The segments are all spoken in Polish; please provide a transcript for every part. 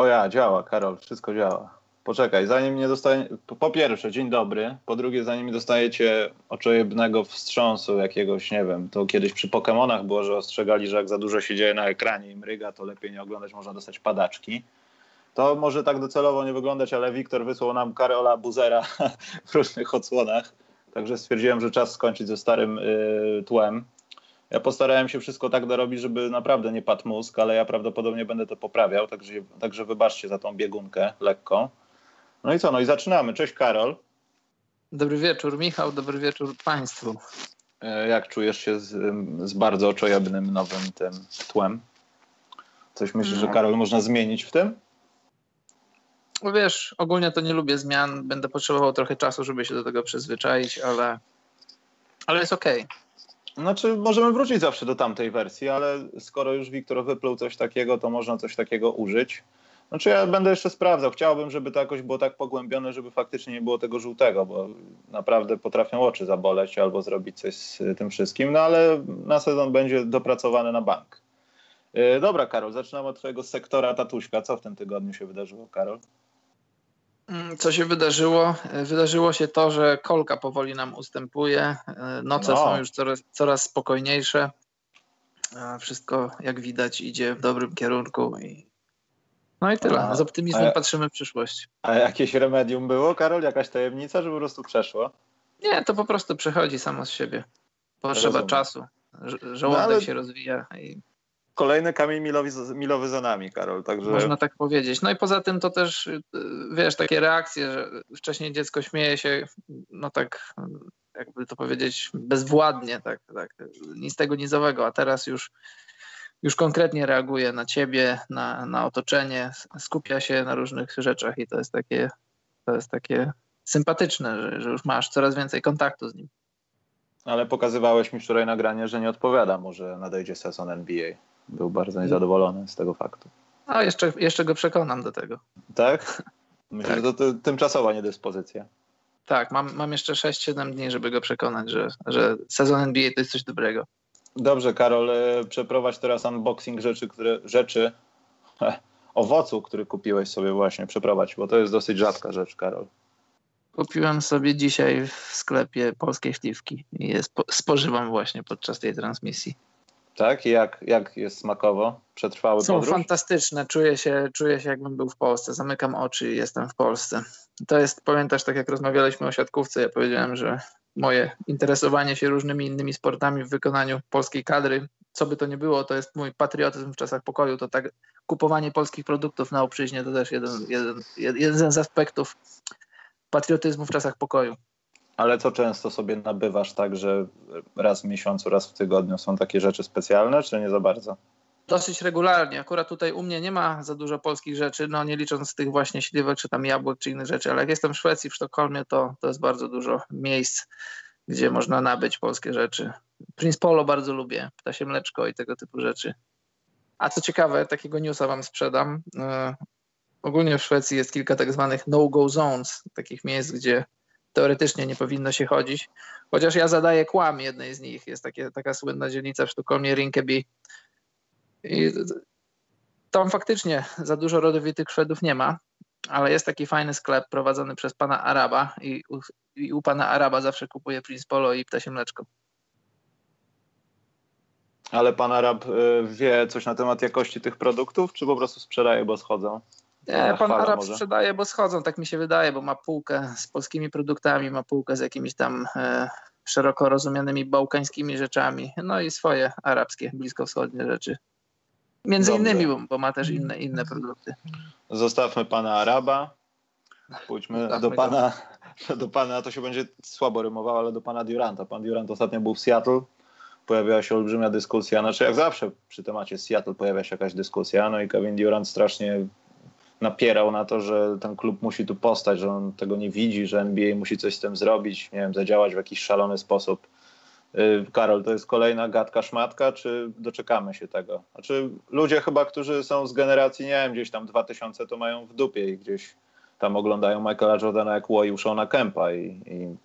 O ja, działa, Karol, wszystko działa. Poczekaj, zanim nie dostanie. Po pierwsze, dzień dobry. Po drugie, zanim nie dostajecie oczojebnego wstrząsu jakiegoś, nie wiem, to kiedyś przy Pokémonach było, że ostrzegali, że jak za dużo się dzieje na ekranie i mryga, to lepiej nie oglądać, można dostać padaczki. To może tak docelowo nie wyglądać, ale Wiktor wysłał nam Karola Buzera w różnych odsłonach. Także stwierdziłem, że czas skończyć ze starym y, tłem. Ja postarałem się wszystko tak dorobić, żeby naprawdę nie padł mózg, ale ja prawdopodobnie będę to poprawiał, także, także wybaczcie za tą biegunkę lekką. No i co, no i zaczynamy. Cześć Karol. Dobry wieczór Michał, dobry wieczór Państwu. E, jak czujesz się z, z bardzo oczojebnym nowym tym tłem? Coś myślisz, no. że Karol można zmienić w tym? No wiesz, ogólnie to nie lubię zmian. Będę potrzebował trochę czasu, żeby się do tego przyzwyczaić, ale, ale jest okej. Okay. Znaczy, możemy wrócić zawsze do tamtej wersji, ale skoro już Wiktor wypluł coś takiego, to można coś takiego użyć. Znaczy ja będę jeszcze sprawdzał. Chciałbym, żeby to jakoś było tak pogłębione, żeby faktycznie nie było tego żółtego, bo naprawdę potrafią oczy zaboleć albo zrobić coś z tym wszystkim, no ale na sezon będzie dopracowany na bank. Yy, dobra, Karol, zaczynamy od twojego sektora tatuśka. Co w tym tygodniu się wydarzyło, Karol? Mm, co się wydarzyło? Wydarzyło się to, że kolka powoli nam ustępuje. Yy, noce no. są już coraz, coraz spokojniejsze. Wszystko, jak widać, idzie w dobrym kierunku i no i tyle. A, Z optymizmem a, patrzymy w przyszłość. A jakieś remedium było, Karol? Jakaś tajemnica, że po prostu przeszło? Nie, to po prostu przechodzi samo z siebie. Potrzeba Rozumiem. czasu. Żołądek no, się rozwija. I... Kolejny kamień milowy, milowy za nami, Karol. Także... Można tak powiedzieć. No i poza tym to też, y, wiesz, takie reakcje, że wcześniej dziecko śmieje się, no tak, jakby to powiedzieć, bezwładnie, tak, tak, nic tego nizowego, a teraz już już konkretnie reaguje na ciebie, na, na otoczenie, skupia się na różnych rzeczach i to jest takie, to jest takie sympatyczne, że, że już masz coraz więcej kontaktu z nim. Ale pokazywałeś mi wczoraj nagranie, że nie odpowiada mu, że nadejdzie sezon NBA. Był bardzo niezadowolony z tego faktu. A jeszcze, jeszcze go przekonam do tego. Tak? Myślę, tak. że to, tymczasowa niedyspozycja. Tak, mam, mam jeszcze 6-7 dni, żeby go przekonać, że, że sezon NBA to jest coś dobrego. Dobrze, Karol, e, przeprowadź teraz unboxing rzeczy, które, rzeczy, owocu, który kupiłeś sobie właśnie, przeprowadź, bo to jest dosyć rzadka rzecz, Karol. Kupiłem sobie dzisiaj w sklepie polskie śliwki i je spo, spożywam właśnie podczas tej transmisji. Tak? I jak, jak jest smakowo? Przetrwały Są podróż? fantastyczne. Czuję się, czuję się, jakbym był w Polsce. Zamykam oczy i jestem w Polsce. To jest, pamiętasz, tak jak rozmawialiśmy o siatkówce, ja powiedziałem, że moje interesowanie się różnymi innymi sportami w wykonaniu polskiej kadry, co by to nie było, to jest mój patriotyzm w czasach pokoju, to tak kupowanie polskich produktów na obczyźnie to też jeden, jeden, jeden z aspektów patriotyzmu w czasach pokoju. Ale co często sobie nabywasz tak, że raz w miesiącu, raz w tygodniu są takie rzeczy specjalne, czy nie za bardzo? Dosyć regularnie. Akurat tutaj u mnie nie ma za dużo polskich rzeczy, no nie licząc tych właśnie śliwek, czy tam jabłek, czy innych rzeczy, ale jak jestem w Szwecji, w Sztokholmie, to, to jest bardzo dużo miejsc, gdzie można nabyć polskie rzeczy. Prince Polo bardzo lubię, ptasie mleczko i tego typu rzeczy. A co ciekawe, takiego newsa wam sprzedam. Yy, ogólnie w Szwecji jest kilka tak zwanych no-go zones, takich miejsc, gdzie teoretycznie nie powinno się chodzić. Chociaż ja zadaję kłam jednej z nich. Jest takie, taka słynna dzielnica w Sztokholmie, Rinkeby, i tam faktycznie za dużo rodowitych Szwedów nie ma, ale jest taki fajny sklep prowadzony przez pana Araba i u, i u pana Araba zawsze kupuje Prince Polo i ptasie mleczko. Ale pan Arab y, wie coś na temat jakości tych produktów, czy po prostu sprzedaje, bo schodzą? Nie, pan Arab może? sprzedaje, bo schodzą, tak mi się wydaje, bo ma półkę z polskimi produktami, ma półkę z jakimiś tam e, szeroko rozumianymi bałkańskimi rzeczami, no i swoje arabskie, bliskowschodnie rzeczy. Między Dobrze. innymi, bo, bo, ma też inne, inne produkty. Zostawmy pana Araba. Pójdźmy Zostawmy do pana, do pana, to się będzie słabo rymowało, ale do pana Duranta. Pan Durant ostatnio był w Seattle. Pojawiła się olbrzymia dyskusja. Znaczy, jak zawsze przy temacie Seattle pojawia się jakaś dyskusja. No i Kevin Durant strasznie napierał na to, że ten klub musi tu postać, że on tego nie widzi, że NBA musi coś z tym zrobić, nie wiem, zadziałać w jakiś szalony sposób. Y, Karol, to jest kolejna gadka szmatka, czy doczekamy się tego? Znaczy ludzie chyba, którzy są z generacji, nie wiem, gdzieś tam 2000 to mają w dupie i gdzieś tam oglądają Michaela Jordana jak łoił Shona Kempa i, i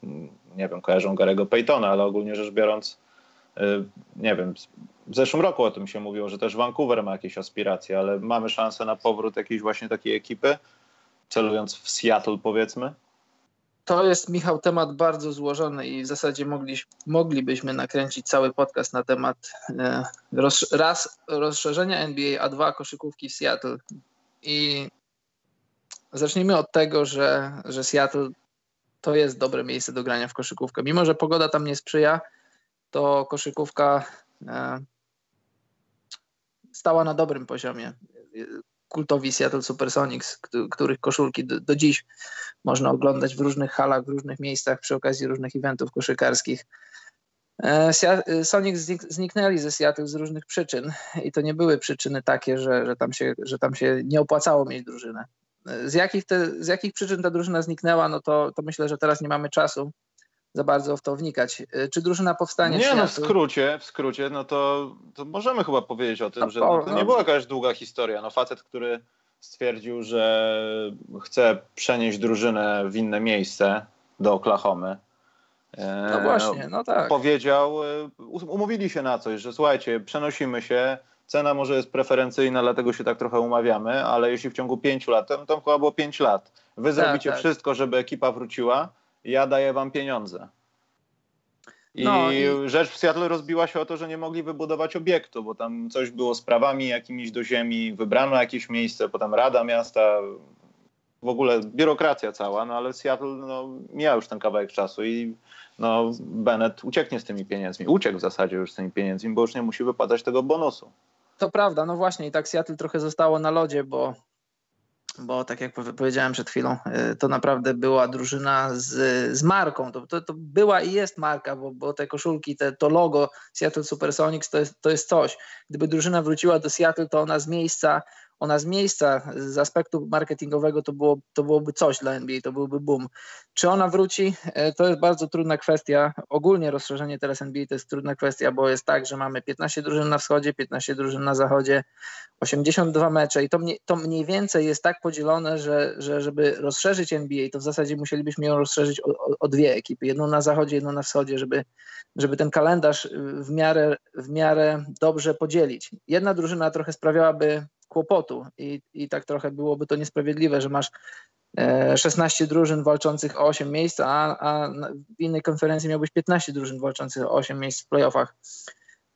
nie wiem, kojarzą Garego Paytona, ale ogólnie rzecz biorąc y, nie wiem, w zeszłym roku o tym się mówiło, że też Vancouver ma jakieś aspiracje, ale mamy szansę na powrót jakiejś właśnie takiej ekipy, celując w Seattle powiedzmy? To jest, Michał, temat bardzo złożony i w zasadzie mogli, moglibyśmy nakręcić cały podcast na temat e, roz, raz rozszerzenia NBA, a dwa koszykówki w Seattle. I zacznijmy od tego, że, że Seattle to jest dobre miejsce do grania w koszykówkę. Mimo, że pogoda tam nie sprzyja, to koszykówka e, stała na dobrym poziomie. Kultowi Seattle Supersonics, których koszulki do, do dziś można oglądać w różnych halach, w różnych miejscach przy okazji różnych eventów koszykarskich. E, Sonics zniknęli ze Seattle z różnych przyczyn i to nie były przyczyny takie, że, że, tam, się, że tam się nie opłacało mieć drużynę. Z jakich, te, z jakich przyczyn ta drużyna zniknęła, no to, to myślę, że teraz nie mamy czasu za bardzo w to wnikać. E, czy drużyna powstanie? Nie, no w skrócie, w skrócie, no to, to możemy chyba powiedzieć o tym, no, że no, to nie no. była jakaś długa historia. No facet, który stwierdził, że chce przenieść drużynę w inne miejsce do Oklahomy. E, no właśnie, no tak. Powiedział, e, umówili się na coś, że słuchajcie, przenosimy się, cena może jest preferencyjna, dlatego się tak trochę umawiamy, ale jeśli w ciągu pięciu lat, to, to chyba było pięć lat, wy tak, zrobicie tak. wszystko, żeby ekipa wróciła, ja daję wam pieniądze. I, no, i rzecz w Seattle rozbiła się o to, że nie mogli wybudować obiektu, bo tam coś było z prawami jakimiś do ziemi, wybrano jakieś miejsce, potem Rada Miasta, w ogóle biurokracja cała, no ale Seattle no, miał już ten kawałek czasu i no, Bennett ucieknie z tymi pieniędzmi. Uciekł w zasadzie już z tymi pieniędzmi, bo już nie musi wypadać tego bonusu. To prawda, no właśnie i tak Seattle trochę zostało na lodzie, bo bo tak jak powiedziałem przed chwilą, y, to naprawdę była drużyna z, z marką. To, to, to, była i jest marka, bo, bo te koszulki, te, to logo Seattle Supersonics to jest, to jest coś. Gdyby drużyna wróciła do Seattle, to ona z miejsca ona z miejsca, z aspektu marketingowego to, było, to byłoby coś dla NBA, to byłby boom. Czy ona wróci? E, to jest bardzo trudna kwestia. Ogólnie rozszerzenie teraz NBA to jest trudna kwestia, bo jest tak, że mamy 15 drużyn na wschodzie, 15 drużyn na zachodzie, 82 mecze i to, mnie, to mniej więcej jest tak podzielone, że, że żeby rozszerzyć NBA, to w zasadzie musielibyśmy ją rozszerzyć o, o, o dwie ekipy, jedną na zachodzie, jedną na wschodzie, żeby, żeby ten kalendarz w miarę, w miarę dobrze podzielić. Jedna drużyna trochę sprawiałaby kłopotu i, i tak trochę byłoby to niesprawiedliwe, że masz 16 e, drużyn walczących o 8 miejsc, a, a w innej konferencji miałbyś 15 drużyn walczących o 8 miejsc w playoffach.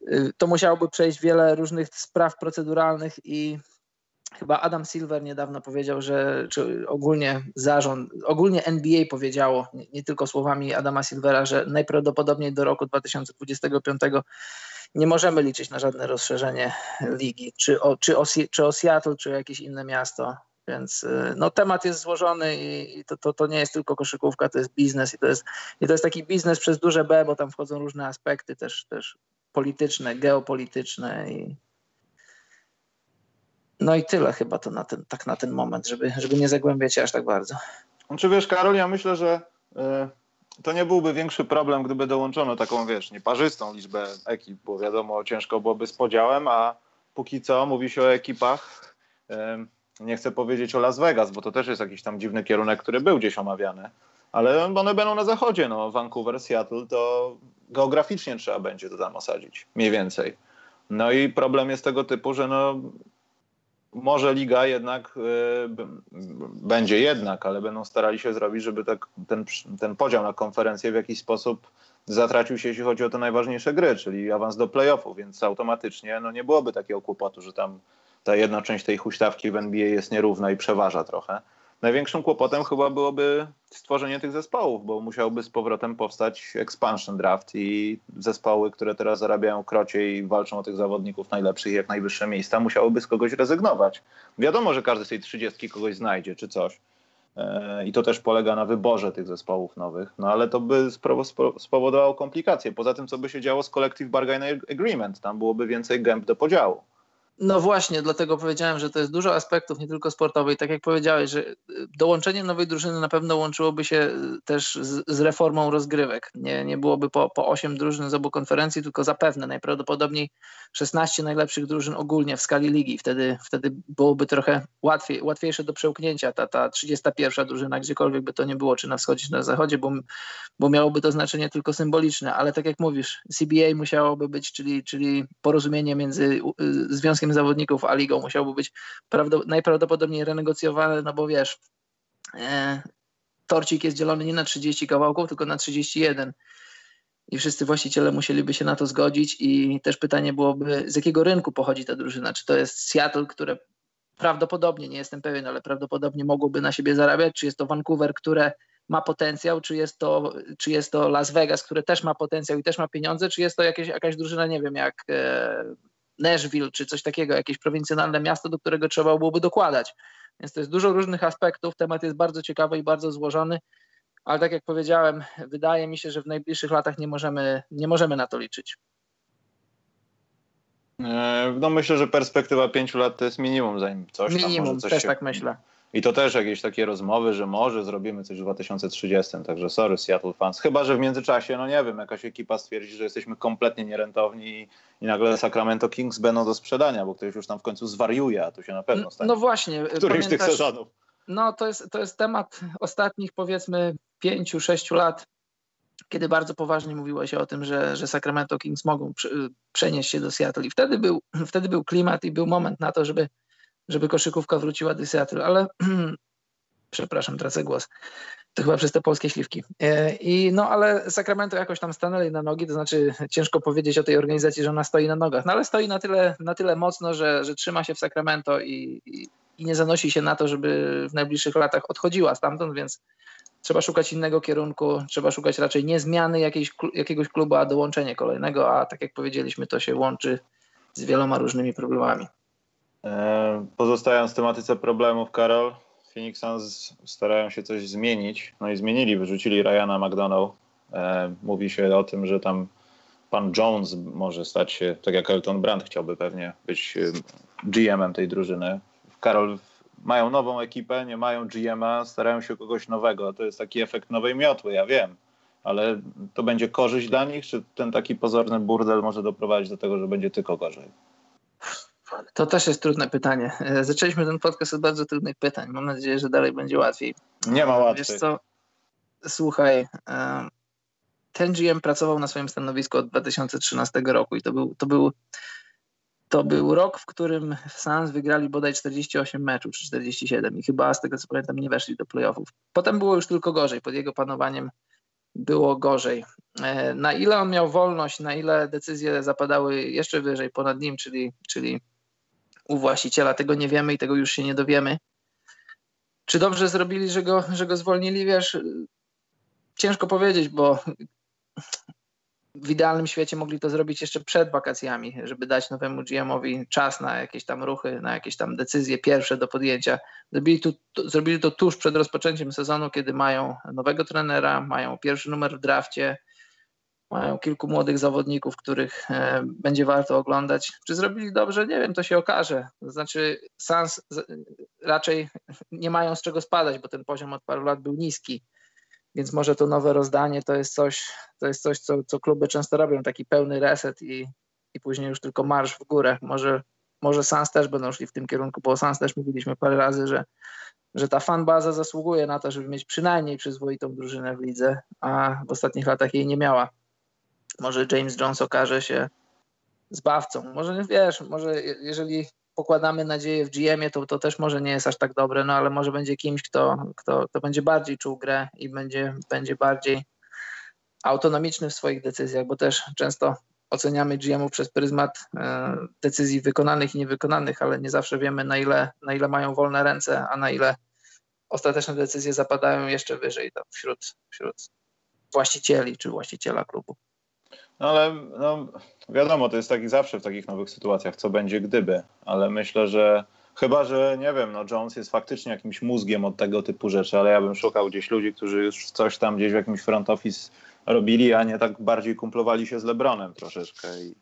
Y, to musiałoby przejść wiele różnych spraw proceduralnych i chyba Adam Silver niedawno powiedział, że czy ogólnie zarząd, ogólnie NBA powiedziało, nie, nie tylko słowami Adama Silvera, że najprawdopodobniej do roku 2025 nie możemy liczyć na żadne rozszerzenie ligi, czy o, czy o, czy o Seattle, czy o jakieś inne miasto. Więc y, no, temat jest złożony i, to, to, to nie jest tylko koszykówka, to jest biznes i to jest, i to jest taki biznes przez duże B, bo tam wchodzą różne aspekty też, też polityczne, geopolityczne i no i tyle chyba to na ten, tak na ten moment, żeby, żeby nie zagłębiać się aż tak bardzo. Czy wiesz, Karol, ja myślę, że y, to nie byłby większy problem, gdyby dołączono taką, wiesz, nieparzystą liczbę ekip, bo wiadomo, ciężko byłoby z podziałem, a póki co mówi się o ekipach, nie chcę powiedzieć o Las Vegas, bo to też jest jakiś tam dziwny kierunek, który był gdzieś omawiany, ale one będą na zachodzie, no Vancouver, Seattle, to geograficznie trzeba będzie to tam osadzić, mniej więcej. No i problem jest tego typu, że no może liga jednak y, będzie jednak, ale będą starali się zrobić, żeby tak, ten, ten podział na konferencję w jakiś sposób zatracił się, jeśli chodzi o te najważniejsze gry, czyli awans do playoffów, więc automatycznie no, nie byłoby takiego kłopotu, że tam ta jedna część tej huśtawki w NBA jest nierówna i przeważa trochę. Największym kłopotem chyba byłoby stworzenie tych zespołów, bo musiałby z powrotem powstać expansion draft i zespoły, które teraz zarabiają krocie i walczą o tych zawodników najlepszych jak najwyższe miejsca, musiałyby z kogoś rezygnować. Wiadomo, że każdy z tej trzydziestki kogoś znajdzie czy coś. E, I to też polega na wyborze tych zespołów nowych, no ale to by spowodowało komplikacje. Poza tym, co by się działo z Collective Bargain Agreement, tam byłoby więcej gęb do podziału. No właśnie, dlatego powiedziałem, że to jest dużo aspektów, nie tylko sportowych. Tak jak powiedziałeś, że y, dołączenie nowej drużyny na pewno łączyłoby się y, też z, z reformą rozgrywek. Nie, nie byłoby po, po 8 drużyn z obu konferencji, tylko zapewne najprawdopodobniej 16 najlepszych drużyn ogólnie w skali ligi. Wtedy, wtedy byłoby trochę łatwiej, łatwiejsze do przełknięcia ta, ta 31 drużyna, gdziekolwiek by to nie było, czy na wschodzie, czy na zachodzie, bo, bo miałoby to znaczenie tylko symboliczne. Ale tak jak mówisz, CBA musiałoby być, czyli, czyli porozumienie między Związkiem zawodników, a ligą musiałby być najprawdopodobniej renegocjowany, no bo wiesz, e, torcik jest dzielony nie na 30 kawałków, tylko na 31 i wszyscy właściciele musieliby się na to zgodzić i też pytanie byłoby, z jakiego rynku pochodzi ta drużyna, czy to jest Seattle, które prawdopodobnie, nie jestem pewien, ale prawdopodobnie mogłoby na siebie zarabiać, czy jest to Vancouver, które ma potencjał, czy jest to, czy jest to Las Vegas, które też ma potencjał i też ma pieniądze, czy jest to jakieś, jakaś drużyna, nie wiem, jak e, Nashville czy coś takiego, jakieś prowincjonalne miasto, do którego trzeba byłoby dokładać. Więc to jest dużo różnych aspektów. Temat jest bardzo ciekawy i bardzo złożony, ale tak jak powiedziałem, wydaje mi się, że w najbliższych latach nie możemy, nie możemy na to liczyć. E, no myślę, że perspektywa pięciu lat to jest minimum, zanim coś minimum, tam może coś też się... tak myślę. I to też jakieś takie rozmowy, że może zrobimy coś w 2030, także sorry Seattle fans. Chyba, że w międzyczasie, no nie wiem, jakaś ekipa stwierdzi, że jesteśmy kompletnie nierentowni i, i nagle Sacramento Kings będą do sprzedania, bo ktoś już tam w końcu zwariuje, a to się na pewno stanie. No właśnie. Któryś z tych sezonów. No to jest, to jest temat ostatnich powiedzmy pięciu, sześciu lat, kiedy bardzo poważnie mówiło się o tym, że, że Sacramento Kings mogą przenieść się do Seattle i wtedy był, wtedy był klimat i był moment na to, żeby żeby koszykówka wróciła do Seattle, ale przepraszam, tracę głos. To chyba przez te polskie śliwki. E, I no, ale Sacramento jakoś tam stanęli na nogi, to znaczy ciężko powiedzieć o tej organizacji, że ona stoi na nogach, no ale stoi na tyle, na tyle mocno, że, że trzyma się w Sacramento i, i, i nie zanosi się na to, żeby w najbliższych latach odchodziła stamtąd, więc trzeba szukać innego kierunku, trzeba szukać raczej nie zmiany jakiejś, jakiegoś klubu, a dołączenie kolejnego, a tak jak powiedzieliśmy, to się łączy z wieloma różnymi problemami. E, pozostając w tematyce problemów, Karol, Phoenix Suns starają się coś zmienić. No i zmienili, wyrzucili Ryana McDonald. E, mówi się o tym, że tam pan Jones może stać się, tak jak Elton Brand chciałby pewnie być e, GM-em tej drużyny. Karol, mają nową ekipę, nie mają GM-a, starają się kogoś nowego. To jest taki efekt nowej miotły, ja wiem. Ale to będzie korzyść dla nich, czy ten taki pozorny burdel może doprowadzić do tego, że będzie tylko gorzej? To też jest trudne pytanie. E, zaczęliśmy ten podcast od bardzo trudnych pytań. Mam nadzieję, że dalej będzie łatwiej. Nie ma łatwiej. Wiesz co? Słuchaj, ten GM pracował na swoim stanowisku od 2013 roku i to był, to był, to był rok, w którym Suns wygrali bodaj 48 meczów, czy 47 i chyba z tego co pamiętam nie weszli do playoffów. Potem było już tylko gorzej. Pod jego panowaniem było gorzej. E, na ile on miał wolność, na ile decyzje zapadały jeszcze wyżej ponad nim, czyli, czyli u właściciela, tego nie wiemy i tego już się nie dowiemy. Czy dobrze zrobili, że go, że go zwolnili? Wiesz, ciężko powiedzieć, bo w idealnym świecie mogli to zrobić jeszcze przed wakacjami, żeby dać nowemu GM-owi czas na jakieś tam ruchy, na jakieś tam decyzje pierwsze do podjęcia. Zrobili to, to, zrobili to tuż przed rozpoczęciem sezonu, kiedy mają nowego trenera, mają pierwszy numer w drafcie, mają kilku młodych zawodników, których e, będzie warto oglądać. Czy zrobili dobrze? Nie wiem, to się okaże. To znaczy, Sans raczej nie mają z czego spadać, bo ten poziom od paru lat był niski. Więc może to nowe rozdanie to jest coś, to jest coś co, co kluby często robią, taki pełny reset i, i później już tylko marsz w górę. Może, może Sans też będą szli w tym kierunku, bo Sans też mówiliśmy parę razy, że, że ta fanbaza zasługuje na to, żeby mieć przynajmniej przyzwoitą drużynę w lidze, a w ostatnich latach jej nie miała może James Jones okaże się zbawcą. Może wiesz, może jeżeli pokładamy nadzieję w GM-ie, to, to też może nie jest aż tak dobre, no ale może będzie kimś, kto, kto, kto będzie bardziej czuł grę i będzie, będzie bardziej autonomiczny w swoich decyzjach, bo też często oceniamy GM-ów przez pryzmat e, decyzji wykonanych i niewykonanych, ale nie zawsze wiemy na ile, na ile mają wolne ręce, a na ile ostateczne decyzje zapadają jeszcze wyżej wśród, wśród właścicieli czy właściciela klubu. No ale no, wiadomo, to jest taki zawsze w takich nowych sytuacjach, co będzie gdyby, ale myślę, że chyba, że nie wiem, no Jones jest faktycznie jakimś mózgiem od tego typu rzeczy, ale ja bym szukał gdzieś ludzi, którzy już coś tam gdzieś w jakimś front office robili, a nie tak bardziej kumplowali się z LeBronem troszeczkę i,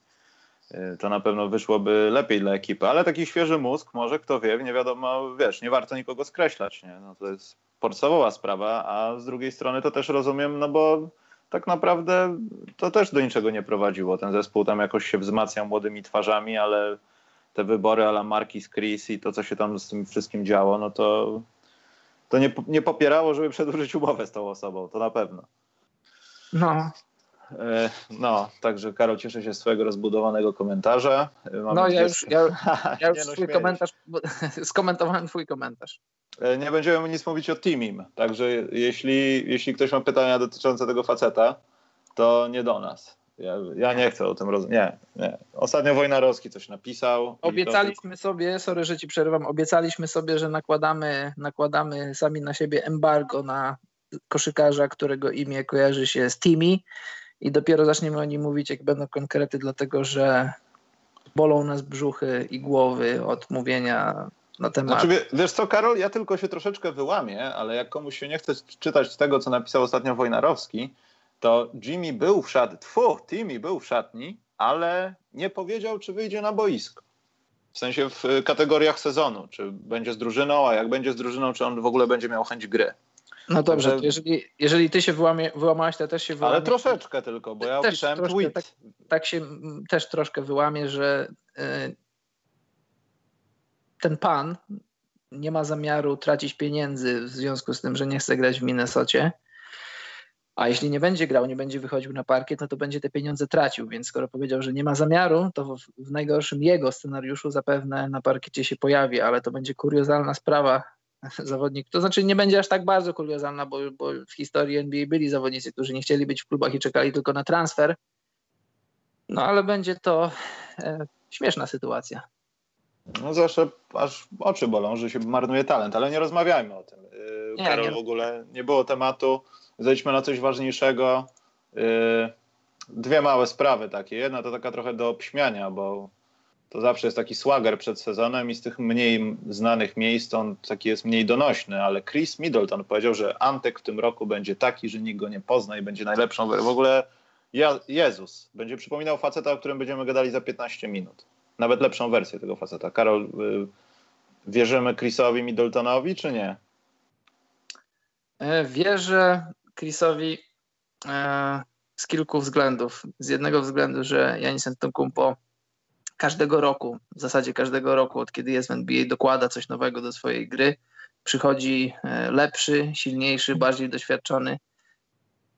y, to na pewno wyszłoby lepiej dla ekipy, ale taki świeży mózg, może kto wie, nie wiadomo, wiesz, nie warto nikogo skreślać, nie? No to jest podstawowa sprawa, a z drugiej strony to też rozumiem, no bo tak naprawdę to też do niczego nie prowadziło. Ten zespół tam jakoś się wzmacniał młodymi twarzami, ale te wybory ala Marquis Chris i to, co się tam z tym wszystkim działo, no to, to nie, nie popierało, żeby przedłużyć umowę z tą osobą, to na pewno. No. E, no, także Karol, cieszę się z swojego rozbudowanego komentarza. E, Mam no, ja już, ja, ja już no, swój komentarz, skomentowałem twój komentarz. E, nie będziemy nic mówić o Teamim, także jeśli, jeśli ktoś ma pytania dotyczące tego faceta, to nie do nas. Ja, ja nie chcę o tym rozmawiać. Nie, nie. Ostatnio Wojnarowski coś napisał. Obiecaliśmy to... sobie, sorry, że ci przerywam, obiecaliśmy sobie, że nakładamy, nakładamy sami na siebie embargo na koszykarza, którego imię kojarzy się z Timi i dopiero zaczniemy o nim mówić, jak będą konkrety, dlatego że bolą nas brzuchy i głowy od mówienia na temat. Znaczy, wiesz co, Karol, ja tylko się troszeczkę wyłamię, ale jak komuś się nie chce czytać tego, co napisał ostatnio Wojnarowski, to Jimmy był w szatni, tfu, Timmy był w szatni, ale nie powiedział, czy wyjdzie na boisko. W sensie w kategoriach sezonu, czy będzie z drużyną, a jak będzie z drużyną, czy on w ogóle będzie miał chęć gry. No dobrze, Także... jeżeli, jeżeli ty się wyłamie, wyłamałeś, to ja też się wyłamię. Ale troszeczkę tylko, bo ja też opisałem troszkę, tweet. Tak, tak, się też troszkę wyłamie, że y, ten pan nie ma zamiaru tracić pieniędzy w związku z tym, że nie chce grać w Minnesocie. A jeśli nie będzie grał, nie będzie wychodził na parkiet, no to będzie te pieniądze tracił. Więc skoro powiedział, że nie ma zamiaru, to w, w najgorszym jego scenariuszu zapewne na parkiecie się pojawi, ale to będzie kuriozalna sprawa zawodnik. To znaczy nie będzie aż tak bardzo kuriozalna, bo, bo w historii NBA byli zawodnicy, którzy nie chcieli być w klubach i czekali tylko na transfer. No ale będzie to e, śmieszna sytuacja. No zawsze aż oczy bolą, że się marnuje talent, ale nie rozmawiajmy o tym. Yy, nie, Karol, nie. w ogóle nie było tematu. Zejdźmy na coś ważniejszego. Yy, dwie małe sprawy takie. Jedna to taka trochę do obśmiania, bo to zawsze jest taki swagger przed sezonem i z tych mniej znanych miejsc on taki jest mniej donośny, ale Chris Middleton powiedział, że Antek w tym roku będzie taki, że nikt go nie pozna i będzie najlepszą. W ogóle Jezus będzie przypominał faceta, o którym będziemy gadali za 15 minut. Nawet lepszą wersję tego faceta. Karol, y, wierzymy Chrisowi Middletonowi, czy nie? E, wierzę Chrisowi e, z kilku względów. Z jednego względu, że Janis Antetokounmpo każdego roku, w zasadzie każdego roku, od kiedy jest w NBA, dokłada coś nowego do swojej gry. Przychodzi e, lepszy, silniejszy, bardziej doświadczony.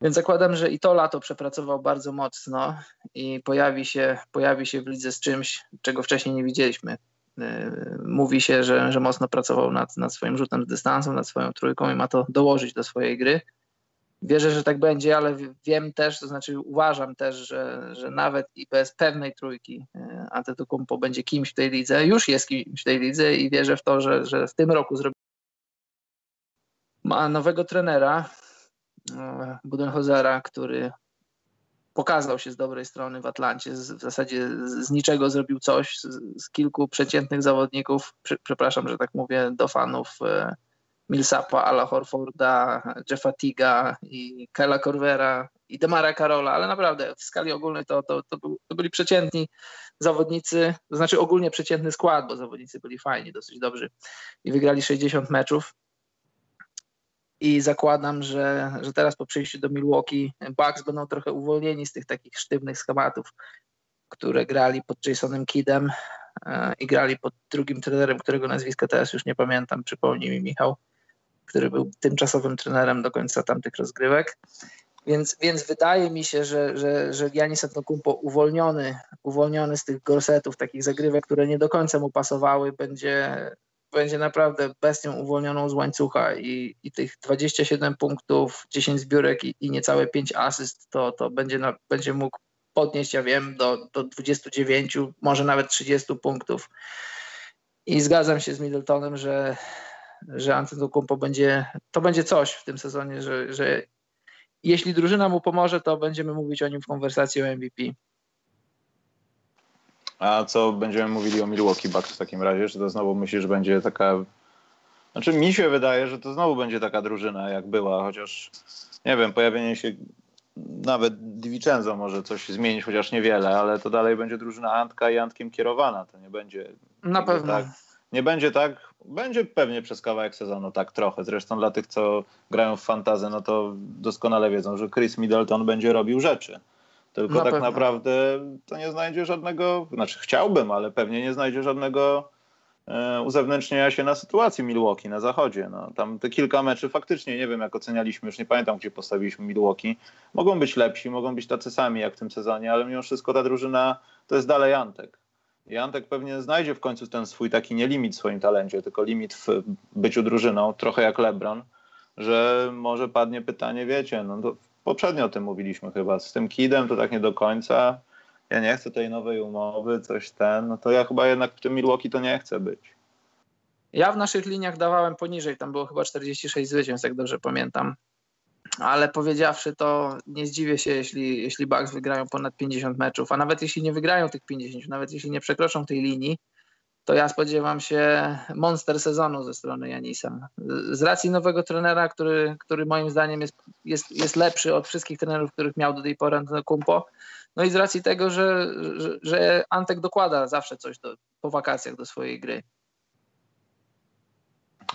Więc zakładam, że i to lato przepracował bardzo mocno i pojawi się, pojawi się w lidze z czymś, czego wcześniej nie widzieliśmy. E, mówi się, że, że mocno pracował nad, nad swoim rzutem z dystansu, nad swoją trójką i ma to dołożyć do swojej gry. Wierzę, że tak będzie, ale wiem też, to znaczy uważam też, że, że nawet i bez pewnej trójki e, Antetokounmpo będzie kimś w tej lidze, już jest kimś w tej lidze i wierzę w to, że, że w tym roku zrobi. Ma nowego trenera, e, Budenhozera, który pokazał się z dobrej strony w Atlancie. W zasadzie z niczego zrobił coś, z, z kilku przeciętnych zawodników, przepraszam, że tak mówię, do fanów e, Millsapa, Ala Horforda, Jeffa Tiga i Kyla Corvera i Demara Carola, ale naprawdę w skali ogólnej to, to, to, był, to, byli przeciętni zawodnicy, to znaczy ogólnie przeciętny skład, bo zawodnicy byli fajni, dosyć dobrzy i wygrali 60 meczów. I zakładam, że, że teraz po przyjściu do Milwaukee Bucks będą trochę uwolnieni z tych takich sztywnych schematów, które grali pod Jasonem Kidem e, i grali pod drugim trenerem, którego nazwiska teraz już nie pamiętam, przypomnij mi Michał który był tymczasowym trenerem do końca tamtych rozgrywek. Więc, więc wydaje mi się, że, że, że Janis Antetokounmpo uwolniony, uwolniony z tych gorsetów, takich zagrywek, które nie do końca mu pasowały, będzie, będzie naprawdę bestią uwolnioną z łańcucha i, i tych 27 punktów, 10 zbiórek i, i niecałe 5 asyst, to, to będzie, na, będzie mógł podnieść, ja wiem, do, do 29, może nawet 30 punktów. I zgadzam się z Middletonem, że że Antetokounmpo będzie, to będzie coś w tym sezonie, że, że jeśli drużyna mu pomoże, to będziemy mówić o nim w konwersacji o MVP. A co będziemy mówili o Milwaukee Bucks w takim razie? Czy to znowu myślisz, że będzie taka... Znaczy mi się wydaje, że to znowu będzie taka drużyna jak była, chociaż nie wiem, pojawienie się nawet Divincenzo może coś zmienić, chociaż niewiele, ale to dalej będzie drużyna Antka i Antkiem kierowana. To nie będzie. Na pewno. Tak, nie będzie tak, będzie pewnie przez kawałek sezonu tak trochę. Zresztą dla tych, co grają w fantazę, no to doskonale wiedzą, że Chris Middleton będzie robił rzeczy. Tylko Na tak pewno. naprawdę to nie znajdzie żadnego, znaczy chciałbym, ale pewnie nie znajdzie żadnego e, uzewnętrznienia się na sytuacji Milwaukee na zachodzie. No, tam te kilka meczy faktycznie, nie wiem jak ocenialiśmy, już nie pamiętam gdzie postawiliśmy Milwaukee. Mogą być lepsi, mogą być tacy sami jak w tym sezonie, ale mimo wszystko ta drużyna to jest dalej Antek. I pewnie znajdzie w końcu ten swój taki nie limit w swoim talencie, tylko limit w byciu drużyną, trochę jak LeBron, że może padnie pytanie, wiecie, no to poprzednio o tym mówiliśmy chyba, z tym Kidem to tak nie do końca, ja nie chcę tej nowej umowy, coś ten, no to ja chyba jednak w tym Milwaukee to nie chcę być. Ja w naszych liniach dawałem poniżej, tam było chyba 46 zwycięstw, jak dobrze pamiętam. Ale powiedziawszy to, nie zdziwię się, jeśli, jeśli Bucks wygrają ponad 50 meczów, a nawet jeśli nie wygrają tych 50, nawet jeśli nie przekroczą tej linii, to ja spodziewam się monster sezonu ze strony Janisa. Z racji nowego trenera, który, który moim zdaniem jest, jest, jest lepszy od wszystkich trenerów, których miał do tej pory Antetokounmpo, no i z racji tego, że, że, że Antek dokłada zawsze coś do, po wakacjach do swojej gry.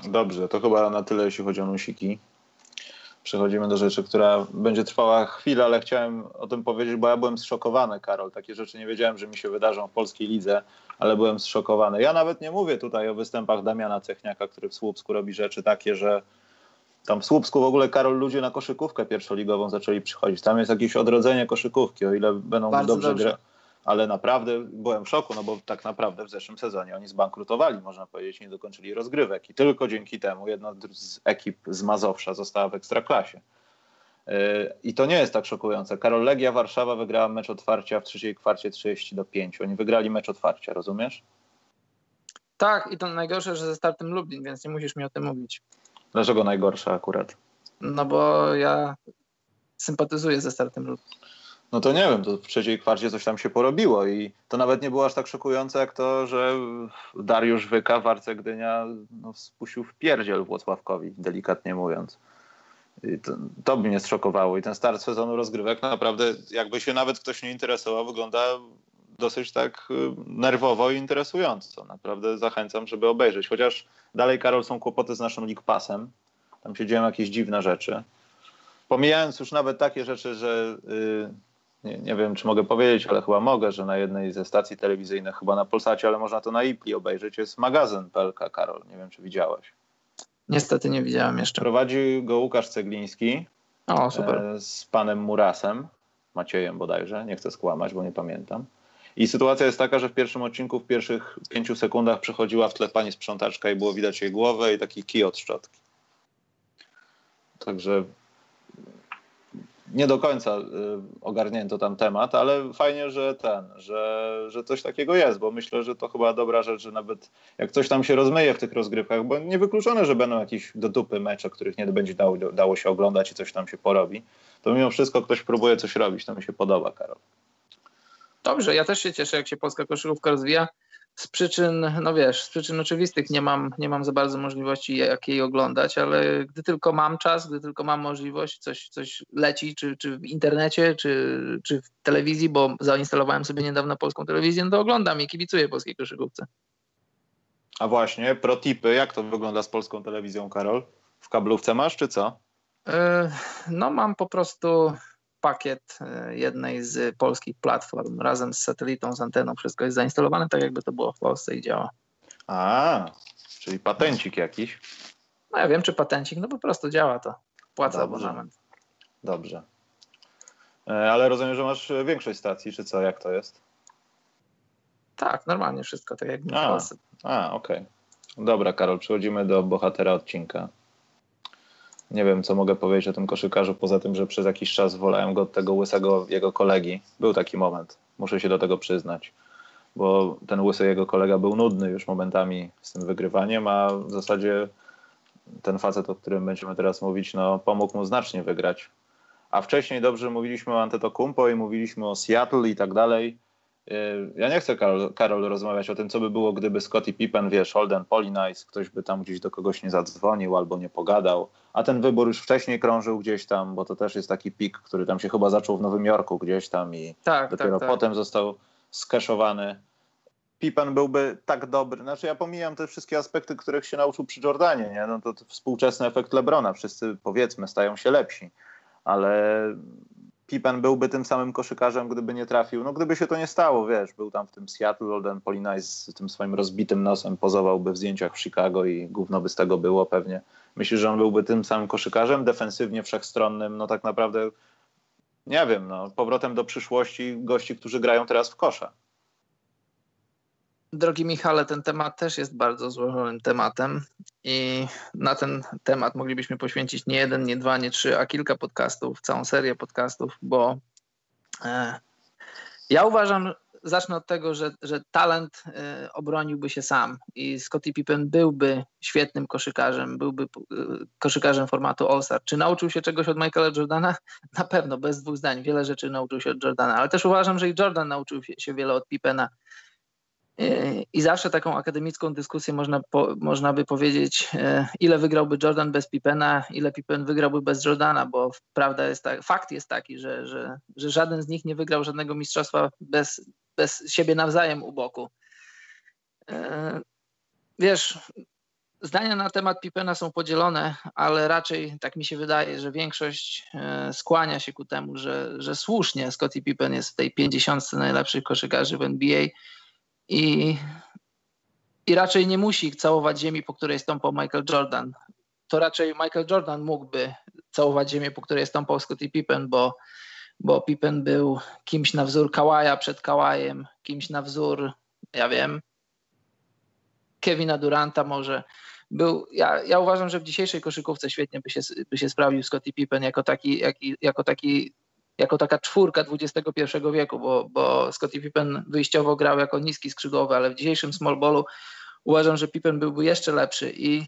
Dobrze, to chyba na tyle, jeśli chodzi o nusiki przechodzimy do rzeczy, która będzie trwała chwilę, ale chciałem o tym powiedzieć, bo ja byłem zszokowany, Karol. Takie rzeczy nie wiedziałem, że mi się wydarzą w polskiej lidze, ale byłem zszokowany. Ja nawet nie mówię tutaj o występach Damiana Cechniaka, który w Słupsku robi rzeczy takie, że tam w Słupsku w ogóle, Karol, ludzie na koszykówkę pierwszoligową zaczęli przychodzić. Tam jest jakieś odrodzenie koszykówki, o ile będą Bardzo dobrze grać ale naprawdę byłem w szoku, no bo tak naprawdę w zeszłym sezonie oni zbankrutowali, można powiedzieć, nie dokończyli rozgrywek i tylko dzięki temu jedna z ekip z Mazowsza została w Ekstraklasie. Yy, I to nie jest tak szokujące. Karol Legia Warszawa wygrała mecz otwarcia w trzeciej kwarcie 30 do 5. Oni wygrali mecz otwarcia, rozumiesz? Tak, i to najgorsze, że ze startem Lublin, więc nie musisz mi o tym mówić. Dlaczego najgorsze akurat? No bo ja sympatyzuję ze startem Lublin no to nie wiem, to w trzeciej kwarcie coś tam się porobiło i to nawet nie było aż tak szokujące jak to, że Dariusz Wyka w Arce Gdynia no, spuścił w pierdziel Włocławkowi, delikatnie mówiąc. To, to by mnie zszokowało i ten start sezonu rozgrywek naprawdę, jakby się nawet ktoś nie interesował, wygląda dosyć tak y, nerwowo i interesująco. Naprawdę zachęcam, żeby obejrzeć. Chociaż dalej, Karol, są kłopoty z naszym League Passem. Tam się dzieją jakieś dziwne rzeczy. Pomijając już nawet takie rzeczy, że yy, nie, nie, wiem, czy mogę powiedzieć, ale chyba mogę, że na jednej ze stacji telewizyjnych, chyba na Polsacie, ale można to na IPLI obejrzeć, jest magazyn PLK, Karol. Nie wiem, czy widziałeś. Niestety nie widziałem jeszcze. Prowadzi go Łukasz Cegliński. O, super. E, z panem Murasem, Maciejem bodajże, nie chcę skłamać, bo nie pamiętam. I sytuacja jest taka, że w pierwszym odcinku, w pierwszych pięciu sekundach przechodziła w tle pani sprzątaczka i było widać jej głowę i taki kij od szczotki. Także nie do końca y, ogarnięto tam temat, ale fajnie, że ten, że, że coś takiego jest, bo myślę, że to chyba dobra rzecz, że nawet jak coś tam się rozmyje w tych rozgrywkach, bo niewykluczone, że będą jakieś do dupy mecze, których nie będzie dało, dało się oglądać i coś tam się porobi, to mimo wszystko ktoś próbuje coś robić, to mi się podoba, Karol. Dobrze, ja też się cieszę, jak się polska koszykówka rozwija z przyczyn, no wiesz, z przyczyn oczywistych nie mam, nie mam za bardzo możliwości jak jej oglądać, ale gdy tylko mam czas, gdy tylko mam możliwość, coś, coś leci, czy, czy w internecie, czy, czy w telewizji, bo zainstalowałem sobie niedawno polską telewizję, no to oglądam i kibicuję polskiej koszykówce. A właśnie, protipy, jak to wygląda z polską telewizją, Karol? W kablówce masz, czy co? Yy, no mam po prostu pakiet e, jednej z polskich platform razem z satelitą, z anteną. Wszystko jest zainstalowane tak, jakby to było w Polsce i działa. A, czyli patencik jakiś. No ja wiem, czy patencik, no po prostu działa to. Płacę Dobrze. abonament. Dobrze. E, ale rozumiem, że masz większość stacji, czy co? Jak to jest? Tak, normalnie wszystko, tak jak w Polsce. A, okej. Okay. Dobra, Karol, przechodzimy do bohatera odcinka. Nie wiem, co mogę powiedzieć o tym koszykarzu, poza tym, że przez jakiś czas wolałem go od tego łysego jego kolegi. Był taki moment, muszę się do tego przyznać, bo ten łysy jego kolega był nudny już momentami z tym wygrywaniem, a w zasadzie ten facet, o którym będziemy teraz mówić, no, pomógł mu znacznie wygrać. A wcześniej dobrze mówiliśmy o Antetokumpo i mówiliśmy o Seattle i tak dalej. Y, ja nie chcę, Karol, Karol, rozmawiać o tym, co by było, gdyby Scottie Pippen, wiesz, Holden Polinice, ktoś by tam gdzieś do kogoś nie zadzwonił albo nie pogadał, a ten wybór już wcześniej krążył gdzieś tam, bo to też jest taki pik, który tam się chyba zaczął w Nowym Jorku gdzieś tam i tak, dopiero tak, tak. potem został skeszowany. Pippen byłby tak dobry, znaczy ja pomijam te wszystkie aspekty, których się nauczył przy Jordanie, nie? No to, to współczesny efekt Lebrona, wszyscy powiedzmy stają się lepsi, ale Pippen byłby tym samym koszykarzem, gdyby nie trafił. No gdyby się to nie stało, wiesz, był tam w tym Seattle, Olden Polinaj z tym swoim rozbitym nosem pozowałby w zdjęciach w Chicago i gówno by z tego było pewnie. Myślisz, że on byłby tym samym koszykarzem, defensywnie wszechstronnym, no tak naprawdę nie wiem, no, powrotem do przyszłości gości, którzy grają teraz w kosza. Drogi Michale, ten temat też jest bardzo złożonym tematem i na ten temat moglibyśmy poświęcić nie jeden, nie dwa, nie trzy, a kilka podcastów, całą serię podcastów, bo e, ja uważam, zacznę od tego, że, że talent e, obroniłby się sam i Scottie Pippen byłby świetnym koszykarzem, byłby e, koszykarzem formatu All-Star. Czy nauczył się czegoś od Michaela Jordana? Na pewno, bez dwóch zdań. Wiele rzeczy nauczył się od Jordana, ale też uważam, że i Jordan nauczył się wiele od Pippena i zawsze taką akademicką dyskusję można, po, można by powiedzieć, e, ile wygrałby Jordan bez Pippena, ile Pippen wygrałby bez Jordana, bo prawda jest tak, fakt jest taki, że, że, że żaden z nich nie wygrał żadnego mistrzostwa bez, bez siebie nawzajem u boku. E, wiesz, zdania na temat Pippena są podzielone, ale raczej tak mi się wydaje, że większość e, skłania się ku temu, że, że słusznie Scottie Pippen jest w tej 50 najlepszych koszykarzy w NBA i, i raczej nie musi całować ziemi, po której stąpał Michael Jordan. To raczej Michael Jordan mógłby całować ziemię, po której stąpał Scottie Pippen, bo, bo Pippen był kimś na wzór Kawaja przed Kawajem, kimś na wzór, ja wiem, Kevina Duranta może. Był, ja, ja uważam, że w dzisiejszej koszykówce świetnie by się, by się sprawdził Scottie Pippen jako taki, jak, jako taki jako taka czwórka XXI wieku, bo, bo Scottie Pippen wyjściowo grał jako niski skrzydłowy, ale w dzisiejszym small ballu uważam, że Pippen byłby jeszcze lepszy. I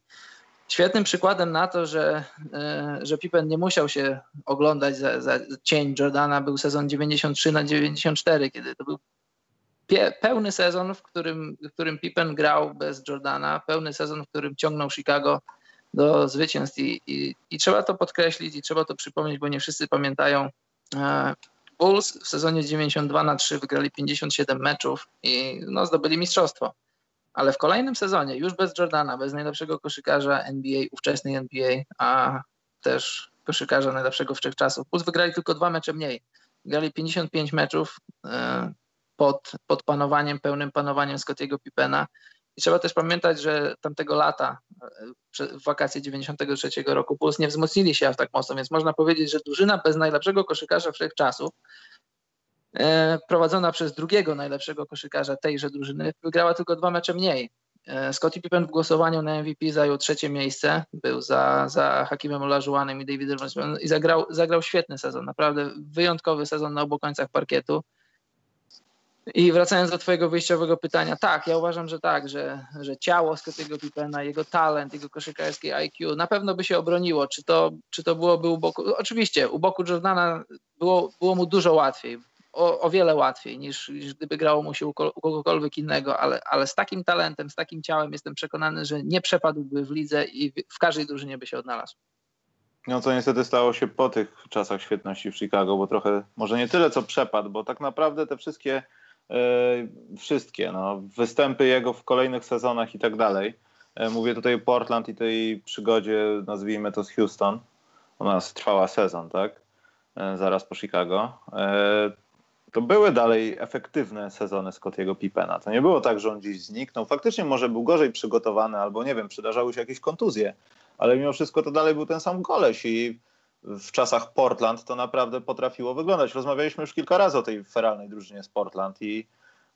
świetnym przykładem na to, że, e, że Pippen nie musiał się oglądać za, za cień Jordana był sezon 93 na 94, kiedy to był pełny sezon, w którym, w którym Pippen grał bez Jordana, pełny sezon, w którym ciągnął Chicago do zwycięstw. I, i, i trzeba to podkreślić i trzeba to przypomnieć, bo nie wszyscy pamiętają Bulls w sezonie 92 na 3 wygrali 57 meczów i no, zdobyli mistrzostwo. Ale w kolejnym sezonie, już bez Jordana, bez najlepszego koszykarza NBA, ówczesnej NBA, a też koszykarza najlepszego wszechczasów, Bulls wygrali tylko dwa mecze mniej. Wygrali 55 meczów e, pod, pod panowaniem, pełnym panowaniem Scottiego Pippena i trzeba też pamiętać, że tamtego lata, w wakacje 93 roku, Puls nie wzmocnili się aż tak mocno, więc można powiedzieć, że drużyna bez najlepszego koszykarza wszechczasów, e, prowadzona przez drugiego najlepszego koszykarza tejże drużyny, wygrała tylko dwa mecze mniej. E, Scottie Pippen w głosowaniu na MVP zajął trzecie miejsce, był za, za Hakimem Olajuwonem i Davidem Robinsonem i zagrał, zagrał świetny sezon, naprawdę wyjątkowy sezon na obu końcach parkietu. I wracając do Twojego wyjściowego pytania, tak, ja uważam, że tak, że, że ciało Scottiego Pippena, jego talent, jego koszykarskie IQ na pewno by się obroniło. Czy to, czy to byłoby u boku. Oczywiście, u boku Jordana było, było mu dużo łatwiej, o, o wiele łatwiej niż, niż, gdyby grało mu się u, u kogokolwiek innego, ale, ale z takim talentem, z takim ciałem jestem przekonany, że nie przepadłby w lidze i w, w każdej drużynie by się odnalazł. No co niestety stało się po tych czasach świetności w Chicago, bo trochę, może nie tyle co przepadł, bo tak naprawdę te wszystkie wszystkie, no, występy jego w kolejnych sezonach i tak dalej. E, mówię tutaj o Portland i tej przygodzie, nazwijmy to z Houston. Ona trwała sezon, tak? E, zaraz po Chicago. To były dalej efektywne sezony Scottiego Pippena. To nie było tak, że on gdzieś zniknął. Faktycznie może był gorzej przygotowany, albo nie wiem, przydarzały się jakieś kontuzje, ale mimo wszystko to dalej był ten sam koleś i w czasach Portland to naprawdę potrafiło wyglądać. Rozmawialiśmy już kilka razy o tej feralnej drużynie z Portland i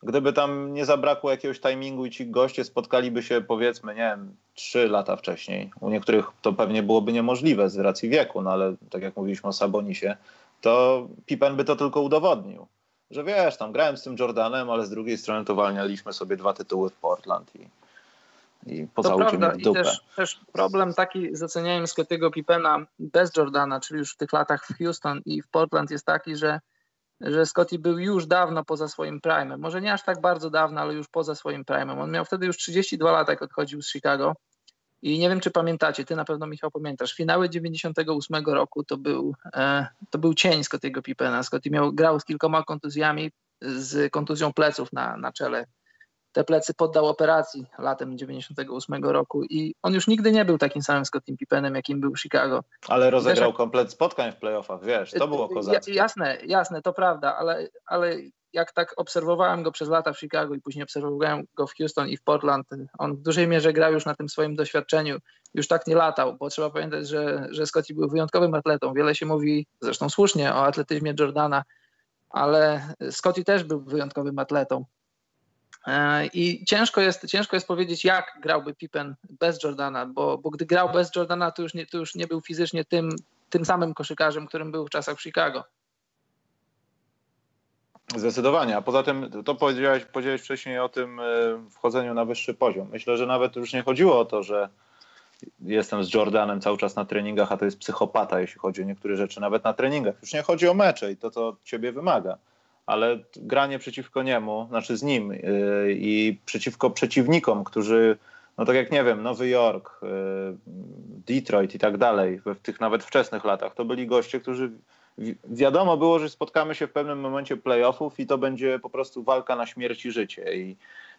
gdyby tam nie zabrakło jakiegoś timingu i ci goście spotkaliby się powiedzmy, nie wiem, trzy lata wcześniej. U niektórych to pewnie byłoby niemożliwe z racji wieku, no ale tak jak mówiliśmy o Sabonisie, to Pippen by to tylko udowodnił. Że wiesz, tam grałem z tym Jordanem, ale z drugiej strony to walnialiśmy sobie dwa tytuły w Portland i i poza prawda. I też, też, problem taki z ocenianiem Scottiego Pippena bez Jordana, czyli już w tych latach w Houston i w Portland jest taki, że że Scotty był już dawno poza swoim prime'em. Może nie aż tak bardzo dawno, ale już poza swoim prime'em. On miał wtedy już 32 lata, jak odchodził z Chicago. I nie wiem, czy pamiętacie, ty na pewno Michał pamiętasz, finały 98 roku to był, e, to był cień Scottiego Pippena. Scotty miał, grał z kilkoma kontuzjami, z kontuzją pleców na, na czele. Te plecy poddał operacji latem 98 roku i on już nigdy nie był takim samym Scottim Pippenem, jakim był w Chicago. Ale rozegrał komplet spotkań w playoffach, wiesz, to było kozackie. Jasne, jasne, to prawda, ale, ale jak tak obserwowałem go przez lata w Chicago i później obserwowałem go w Houston i w Portland, on w dużej mierze grał już na tym swoim doświadczeniu, już tak nie latał, bo trzeba pamiętać, że, że Scotty był wyjątkowym atletą. Wiele się mówi, zresztą słusznie, o atletyzmie Jordana, ale Scotty też był wyjątkowym atletą. E, I ciężko jest, ciężko jest powiedzieć, jak grałby Pippen bez Jordana, bo, bo gdy grał bez Jordana, to już nie, to już nie był fizycznie tym, tym samym koszykarzem, którym był w czasach w Chicago. Zdecydowanie, a poza tym to powiedziałeś, powiedziałeś wcześniej o tym e, wchodzeniu na wyższy poziom. Myślę, że nawet już nie chodziło o to, że jestem z Jordanem cały czas na treningach, a to jest psychopata, jeśli chodzi o niektóre rzeczy, nawet na treningach. Już nie chodzi o mecze i to, co ciebie wymaga, ale granie przeciwko niemu, znaczy z nim yy, i przeciwko przeciwnikom, którzy, no tak jak nie wiem, Nowy Jork, yy, Detroit i tak dalej, w tych nawet wczesnych latach, to byli goście, którzy wiadomo było, że spotkamy się w pewnym momencie playoffów i to będzie po prostu walka na śmierć i życie. I,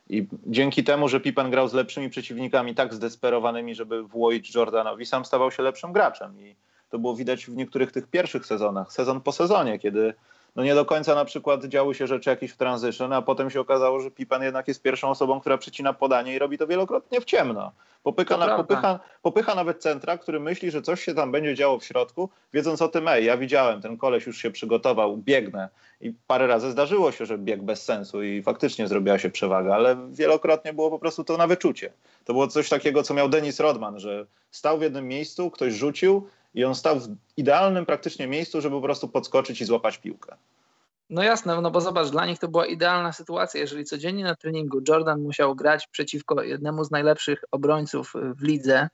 i dzięki temu, że Pippen grał z lepszymi przeciwnikami, tak zdesperowanymi, żeby włoić Jordanowi, sam stawał się lepszym graczem. I to było widać w niektórych tych pierwszych sezonach, sezon po sezonie, kiedy no nie do końca na przykład działy się rzeczy jakieś w transition, a potem się okazało, że Pippen jednak jest pierwszą osobą, która przecina podanie i robi to wielokrotnie w ciemno. Popycha, na, popycha, popycha nawet centra, który myśli, że coś się tam będzie działo w środku, wiedząc o tym, ej, ja widziałem, ten koleś już się przygotował, biegnę. I parę razy zdarzyło się, że bieg bez sensu i faktycznie zrobiła się przewaga, ale wielokrotnie było po prostu to na wyczucie. To było coś takiego, co miał Denis Rodman, że stał w jednym miejscu, ktoś rzucił i on stał w idealnym praktycznie miejscu, żeby po prostu podskoczyć i złapać piłkę. No jasne, no bo zobacz, dla nich to była idealna sytuacja. Jeżeli codziennie na treningu Jordan musiał grać przeciwko jednemu z najlepszych obrońców w lidze,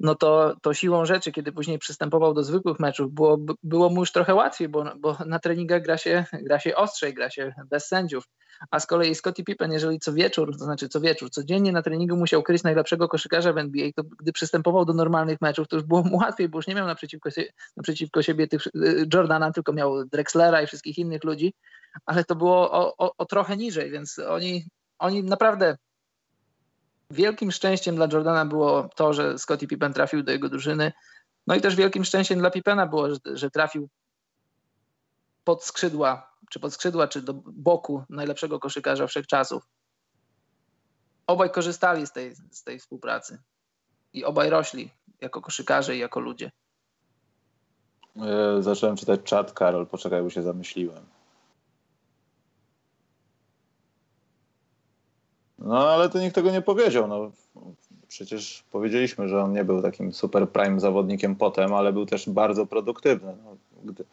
no to, to siłą rzeczy, kiedy później przystępował do zwykłych meczów, było, było mu już trochę łatwiej, bo, bo na treningach gra się, gra się ostrzej, gra się bez sędziów. A z kolei Scottie Pippen, jeżeli co wieczór, to znaczy co wieczór, codziennie na treningu musiał kryć najlepszego koszykarza w NBA, to gdy przystępował do normalnych meczów, to już było mu łatwiej, bo już nie miał naprzeciwko, się, naprzeciwko siebie tych, y, Jordana, tylko miał Drexlera i wszystkich innych ludzi, ale to było o, o, o trochę niżej, więc oni, oni naprawdę wielkim szczęściem dla Jordana było to, że Scottie Pippen trafił do jego drużyny. No i też wielkim szczęściem dla Pippena było, że, że trafił pod skrzydła, czy pod skrzydła, czy do boku najlepszego koszykarza wszechczasów. Obaj korzystali z tej, z tej współpracy i obaj rośli jako koszykarze i jako ludzie. E, zacząłem czytać czat, Karol, poczekaj, bo się zamyśliłem. No ale to nikt tego nie powiedział. No, przecież powiedzieliśmy, że on nie był takim super prime zawodnikiem potem, ale był też bardzo produktywny. No, gdy...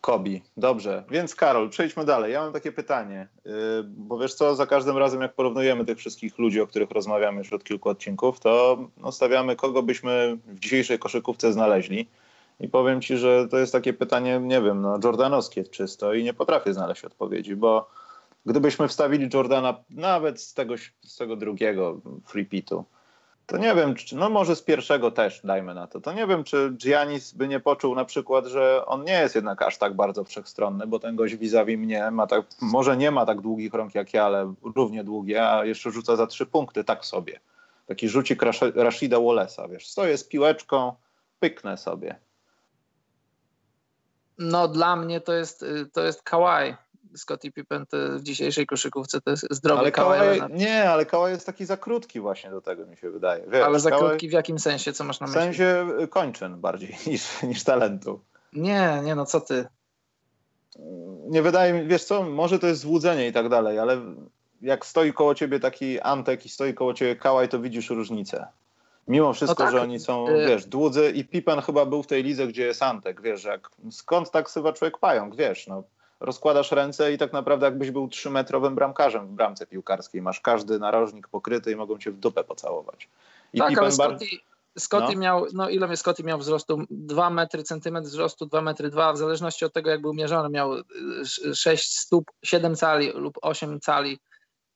Kobi. Dobrze, więc Karol, przejdźmy dalej. Ja mam takie pytanie, yy, bo wiesz co, za każdym razem jak porównujemy tych wszystkich ludzi, o których rozmawiamy już od kilku odcinków, to no, stawiamy, kogo byśmy w dzisiejszej koszykówce znaleźli. I powiem ci, że to jest takie pytanie, nie wiem, no, jordanowskie czysto i nie potrafię znaleźć odpowiedzi, bo gdybyśmy wstawili Jordana nawet z tego, z tego drugiego free pitu, to nie wiem, czy, no może z pierwszego też dajmy na to, to nie wiem, czy Giannis by nie poczuł na przykład, że on nie jest jednak aż tak bardzo wszechstronny, bo ten gość vis-a-vis mnie ma tak, może nie ma tak długich rąk jak ja, ale równie długie, a jeszcze rzuca za trzy punkty, tak sobie. Taki rzucik Rashida Wallace'a, wiesz, stoję z piłeczką, pyknę sobie. No dla mnie to jest, to jest Kawhi Scottie Pippen w dzisiejszej koszykówce to jest zdrowy ale Kawhi. Nie, ale Kawhi jest taki za krótki właśnie do tego mi się wydaje. Wiesz, ale za krótki w jakim sensie? Co masz na myśli? W sensie kończyn bardziej niż, niż talentu. Nie, nie no co ty. Nie wydaje mi, wiesz co, może to jest złudzenie i tak dalej, ale jak stoi koło ciebie taki Antek i stoi koło ciebie Kałaj, to widzisz różnicę. Mimo wszystko, no tak. że oni są, y- wiesz, dłudzy i Pippen chyba był w tej lidze, gdzie jest Antek, wiesz, jak, skąd tak sywa człowiek pająk, wiesz, no rozkładasz ręce i tak naprawdę jakbyś był trzymetrowym bramkarzem w bramce piłkarskiej. Masz każdy narożnik pokryty i mogą cię w dupę pocałować. I tak, ale Scotty, Scotty no. miał, no ile Scotty miał wzrostu? 2 metry, centymetr wzrostu, 2 metry 2, w zależności od tego jak był mierzony, miał 6 stóp, 7 cali lub 8 cali.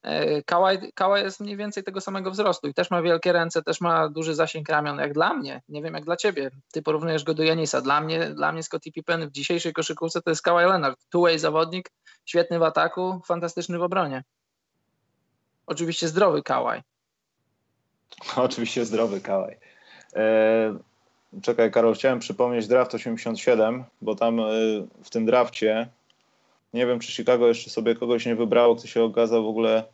E, Kałaj, Kałaj jest mniej więcej tego samego wzrostu i też ma wielkie ręce, też ma duży zasięg ramion, jak dla mnie. Nie wiem jak dla ciebie. Ty porównujesz go do Janisa. Dla mnie, dla mnie Scottie Pippen w dzisiejszej koszykówce to jest Kawhi Leonard. Two-way zawodnik, świetny w ataku, fantastyczny w obronie. Oczywiście zdrowy Kałaj. Oczywiście zdrowy Kałaj. Eee, czekaj, Karol, chciałem przypomnieć draft 87, bo tam e, w tym drafcie nie wiem, czy Chicago jeszcze sobie kogoś nie wybrało, kto się okazał w ogóle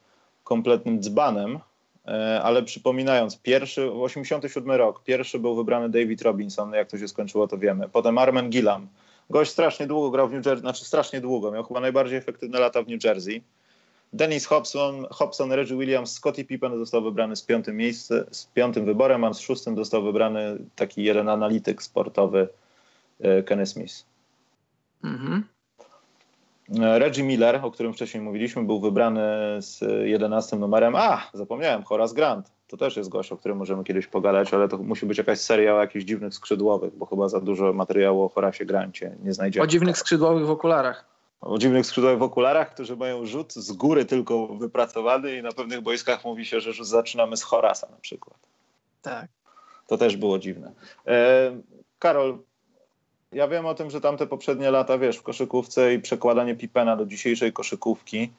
kompletnym dzbanem, e, ale przypominając, pierwszy, 87 rok, pierwszy był wybrany David Robinson, jak to się skończyło, to wiemy. Potem Armen Gillam. Gość strasznie długo grał w New Jersey, znaczy strasznie długo, miał chyba najbardziej efektywne lata w New Jersey. Dennis Hobson, Hobson, Reggie Williams, Scottie Pippen został wybrany z piątym miejscem, z piątym wyborem, a z szóstym został wybrany taki jeden analityk sportowy, e, Kenny Smith. Mhm. Reggie Miller, o którym wcześniej mówiliśmy, był wybrany z 11 numerem. A, zapomniałem, Horace Grant. To też jest gość, o którym możemy kiedyś pogadać, ale to musi być jakaś seria o jakichś dziwnych skrzydłowych, bo chyba za dużo materiału o Horacie Grancie nie znajdziemy. O dziwnych skrzydłowych w okularach. O dziwnych skrzydłowych w okularach, którzy mają rzut z góry tylko wypracowany i na pewnych boiskach mówi się, że rzut zaczynamy z Horasa na przykład. Tak. To też było dziwne. E, Karol, ja wiem o tym, że tamte poprzednie lata, wiesz, w koszykówce i przekładanie Pipena do dzisiejszej koszykówki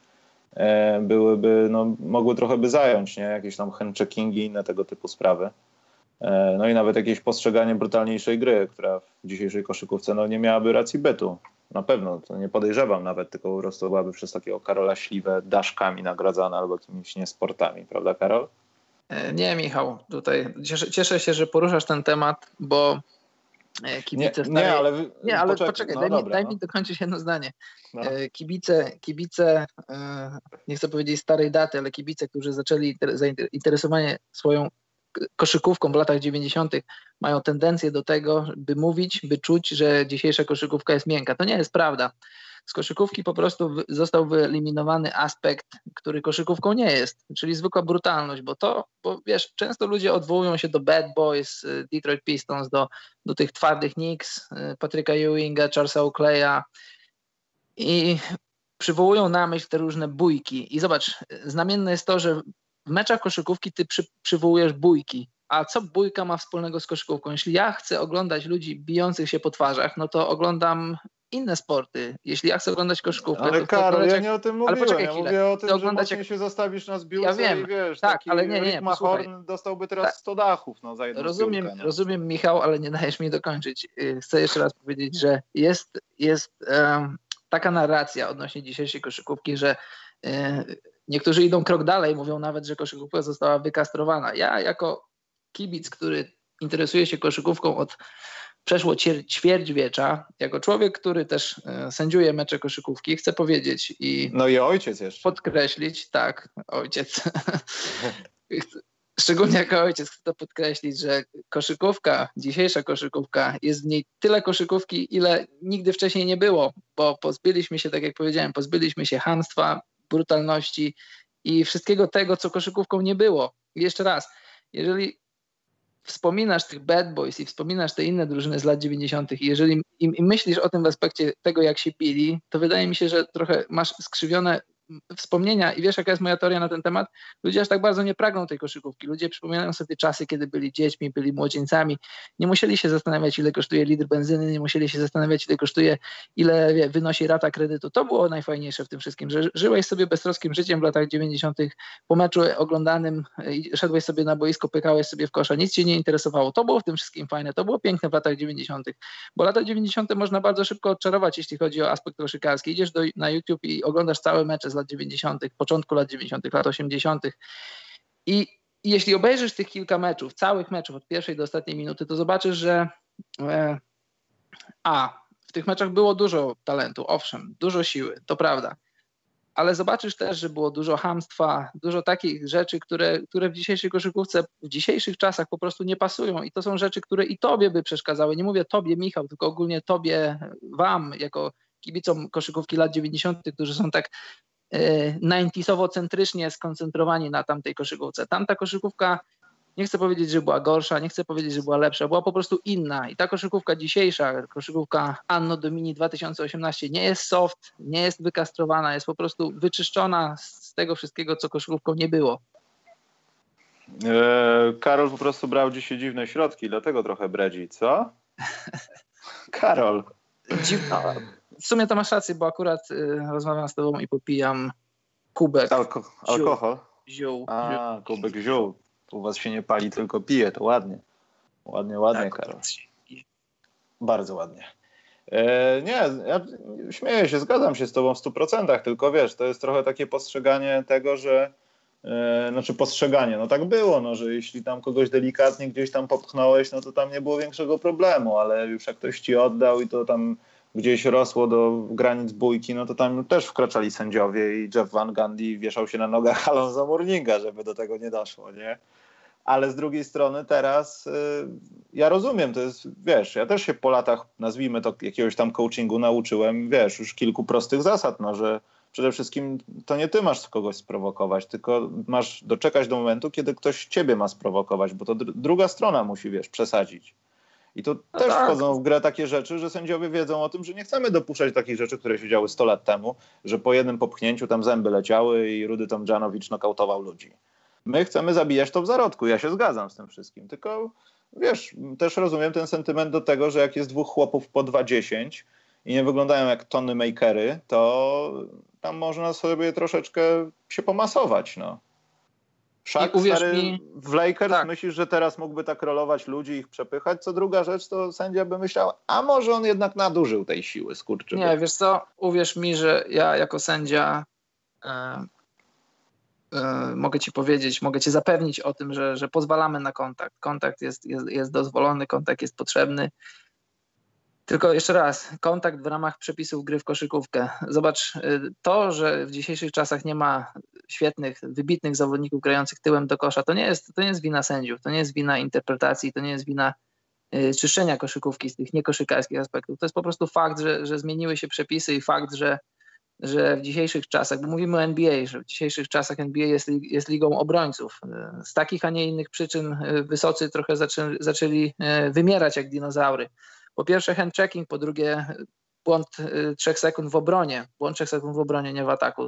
e, byłyby, no, mogły trochę by zająć, nie? Jakieś tam handcheckingi i inne tego typu sprawy. E, no i nawet jakieś postrzeganie brutalniejszej gry, która w dzisiejszej koszykówce no, nie miałaby racji bytu. Na pewno, to nie podejrzewam nawet, tylko po prostu byłaby przez takiego Karola Śliwę daszkami nagradzana albo jakimiś niesportami, prawda Karol? E, nie, Michał, tutaj cieszę, cieszę się, że poruszasz ten temat, bo kibice nie, nie, ale, nie, ale poczekaj, poczekaj no, daj, dobra, mi, daj no. mi dokończyć jedno zdanie. No. E, kibice, kibice, e, nie chcę powiedzieć starej daty, ale kibice, którzy zaczęli zainteresowanie swoją koszykówką w latach 90. mają tendencję do tego, by mówić, by czuć, że dzisiejsza koszykówka jest miękka. To nie jest prawda z koszykówki po prostu został wyeliminowany aspekt, który koszykówką nie jest, czyli zwykła brutalność, bo to, bo wiesz, często ludzie odwołują się do Bad Boys, y, Detroit Pistons, do, do tych twardych Knicks, y, Patryka Ewinga, Charlesa Oakley'a i przywołują na myśl te różne bójki. I zobacz, znamienne jest to, że w meczach koszykówki ty przy, przywołujesz bójki, a co bójka ma wspólnego z koszykówką? Jeśli ja chcę oglądać ludzi bijących się po twarzach, no to oglądam inne sporty. Jeśli ja chcę oglądać koszykówkę... Ale Karol, ja nie o tym mówiłem. Ale poczekaj ja mówię o tym, że oglądać jak... się zastawisz na zbiórce ja wiem, i wiesz, tak, ale nie, nie, nie Horn dostałby teraz tak. 100 dachów no, za jedną rozumiem, zbiórkę, no. rozumiem, Michał, ale nie dajesz mi dokończyć. Y, chcę jeszcze raz powiedzieć, że jest, jest um, taka narracja odnośnie dzisiejszej koszykówki, że y, niektórzy idą krok dalej, mówią nawet, że koszykówka została wykastrowana. Ja jako kibic, który interesuje się koszykówką od przeszło ćwierćwiecza. Jako człowiek, który też e, sędziuje mecze koszykówki, chcę powiedzieć i. No i ojciec jeszcze. Podkreślić, tak, ojciec. Szczególnie jako ojciec chcę to podkreślić, że koszykówka, dzisiejsza koszykówka, jest w niej tyle koszykówki, ile nigdy wcześniej nie było, bo pozbyliśmy się, tak jak powiedziałem, pozbyliśmy się hamstwa, brutalności i wszystkiego tego, co koszykówką nie było. Jeszcze raz, jeżeli wspominasz tych Bad Boys i wspominasz te inne drużyny z lat 90. i jeżeli i, i myślisz o tym w aspekcie tego, jak się pili, to wydaje mi się, że trochę masz skrzywione wspomnienia i wiesz, jaka jest moja teoria na ten temat? Ludzie aż tak bardzo nie pragną tej koszykówki. Ludzie przypominają sobie czasy, kiedy byli dziećmi, byli młodzieńcami. Nie musieli się zastanawiać, ile kosztuje litr benzyny, nie musieli się zastanawiać, ile kosztuje, ile wie, wynosi rata kredytu. To było najfajniejsze w tym wszystkim, że żyłeś sobie beztroskim życiem w latach 90. po meczu oglądanym, szedłeś sobie na boisko, pykałeś sobie w kosza, nic cię nie interesowało. To było w tym wszystkim fajne, to było piękne w latach 90. Bo lata 90. można bardzo szybko odczarować, jeśli chodzi o aspekt koszykarski. Idziesz do, na YouTube i oglądasz całe mecze z lat 90., początku lat 90., lat 80. I jeśli obejrzysz tych kilka meczów, całych meczów od pierwszej do ostatniej minuty, to zobaczysz, że e, a w tych meczach było dużo talentu, owszem, dużo siły, to prawda. Ale zobaczysz też, że było dużo hamstwa, dużo takich rzeczy, które, które w dzisiejszej koszykówce, w dzisiejszych czasach po prostu nie pasują. I to są rzeczy, które i tobie by przeszkadzały. Nie mówię tobie, Michał, tylko ogólnie tobie, wam, jako kibicom koszykówki lat 90., którzy są tak 90sowo-centrycznie skoncentrowani na tamtej koszykówce. Tamta koszykówka nie chcę powiedzieć, że była gorsza, nie chcę powiedzieć, że była lepsza, była po prostu inna. I ta koszykówka dzisiejsza, koszykówka Anno Domini 2018 nie jest soft, nie jest wykastrowana, jest po prostu wyczyszczona z tego wszystkiego, co koszykówką nie było. Eee, Karol po prostu brał dzisiaj dziwne środki, dlatego trochę bredzi, co? Karol. Dziwna. W sumie to masz rację, bo akurat y, rozmawiam z tobą i popijam kubek. Alko alkohol? Ziół. A, kubek ziół. U was się nie pali, tylko pije, to ładnie. Ładnie, ładnie, tak, Karol. Bardzo ładnie. E, nie, ja śmieję się, zgadzam się z tobą w 100%, tylko wiesz, to jest trochę takie postrzeganie tego, że e, znaczy postrzeganie, no tak było, no, że jeśli tam kogoś delikatnie gdzieś tam popchnąłeś, no to tam nie było większego problemu, ale już jak ktoś ci oddał i to tam gdzieś rosło do granic bójki, no to tam też wkraczali sędziowie i Jeff Van Gundy wieszał się na nogach Alonso Morninga, żeby do tego nie doszło, nie? Ale z drugiej strony teraz y, ja rozumiem, to jest, wiesz, ja też się po latach, nazwijmy to jakiegoś tam coachingu nauczyłem, wiesz, już kilku prostych zasad, no, że przede wszystkim to nie ty masz kogoś sprowokować, tylko masz doczekać do momentu, kiedy ktoś ciebie ma sprowokować, bo to druga strona musi, wiesz, przesadzić. I to no też tak. wchodzą w grę takie rzeczy, że sędziowie wiedzą o tym, że nie chcemy dopuszczać takich rzeczy, które się działy 100 lat temu, że po jednym popchnięciu tam zęby leciały i Rudy Tomjanowicz nokautował ludzi. My chcemy zabijać to w zarodku. Ja się zgadzam z tym wszystkim. Tylko wiesz, też rozumiem ten sentyment do tego, że jak jest dwóch chłopów po 2,10 i nie wyglądają jak tony makery, to tam można sobie troszeczkę się pomasować. No. Szak stary mi, w Lakers tak. myślisz, że teraz mógłby tak rolować ludzi i ich przepychać? Co druga rzecz, to sędzia by myślał, a może on jednak nadużył tej siły, skurczy. Nie, wiesz co, uwierz mi, że ja jako sędzia e, e, mogę ci powiedzieć, mogę cię zapewnić o tym, że, że pozwalamy na kontakt. Kontakt jest, jest, jest dozwolony, kontakt jest potrzebny. Tylko jeszcze raz, kontakt w ramach przepisów gry w koszykówkę. Zobacz, y, to, że w dzisiejszych czasach nie ma świetnych, wybitnych zawodników grających tyłem do kosza, to nie jest, to nie jest wina sędziów, to nie jest wina interpretacji, to nie jest wina y, czyszczenia koszykówki z tych niekoszykarskich aspektów. To jest po prostu fakt, że, że zmieniły się przepisy i fakt, że, że w dzisiejszych czasach, bo mówimy o NBA, że w dzisiejszych czasach NBA jest, jest ligą obrońców. Y, z takich, a nie innych przyczyn wysocy trochę zaczę, zaczęli wymierać jak dinozaury po pierwsze hand checking, po drugie błąd y, trzech sekund w obronie, błąd trzech sekund w obronie, nie w ataku.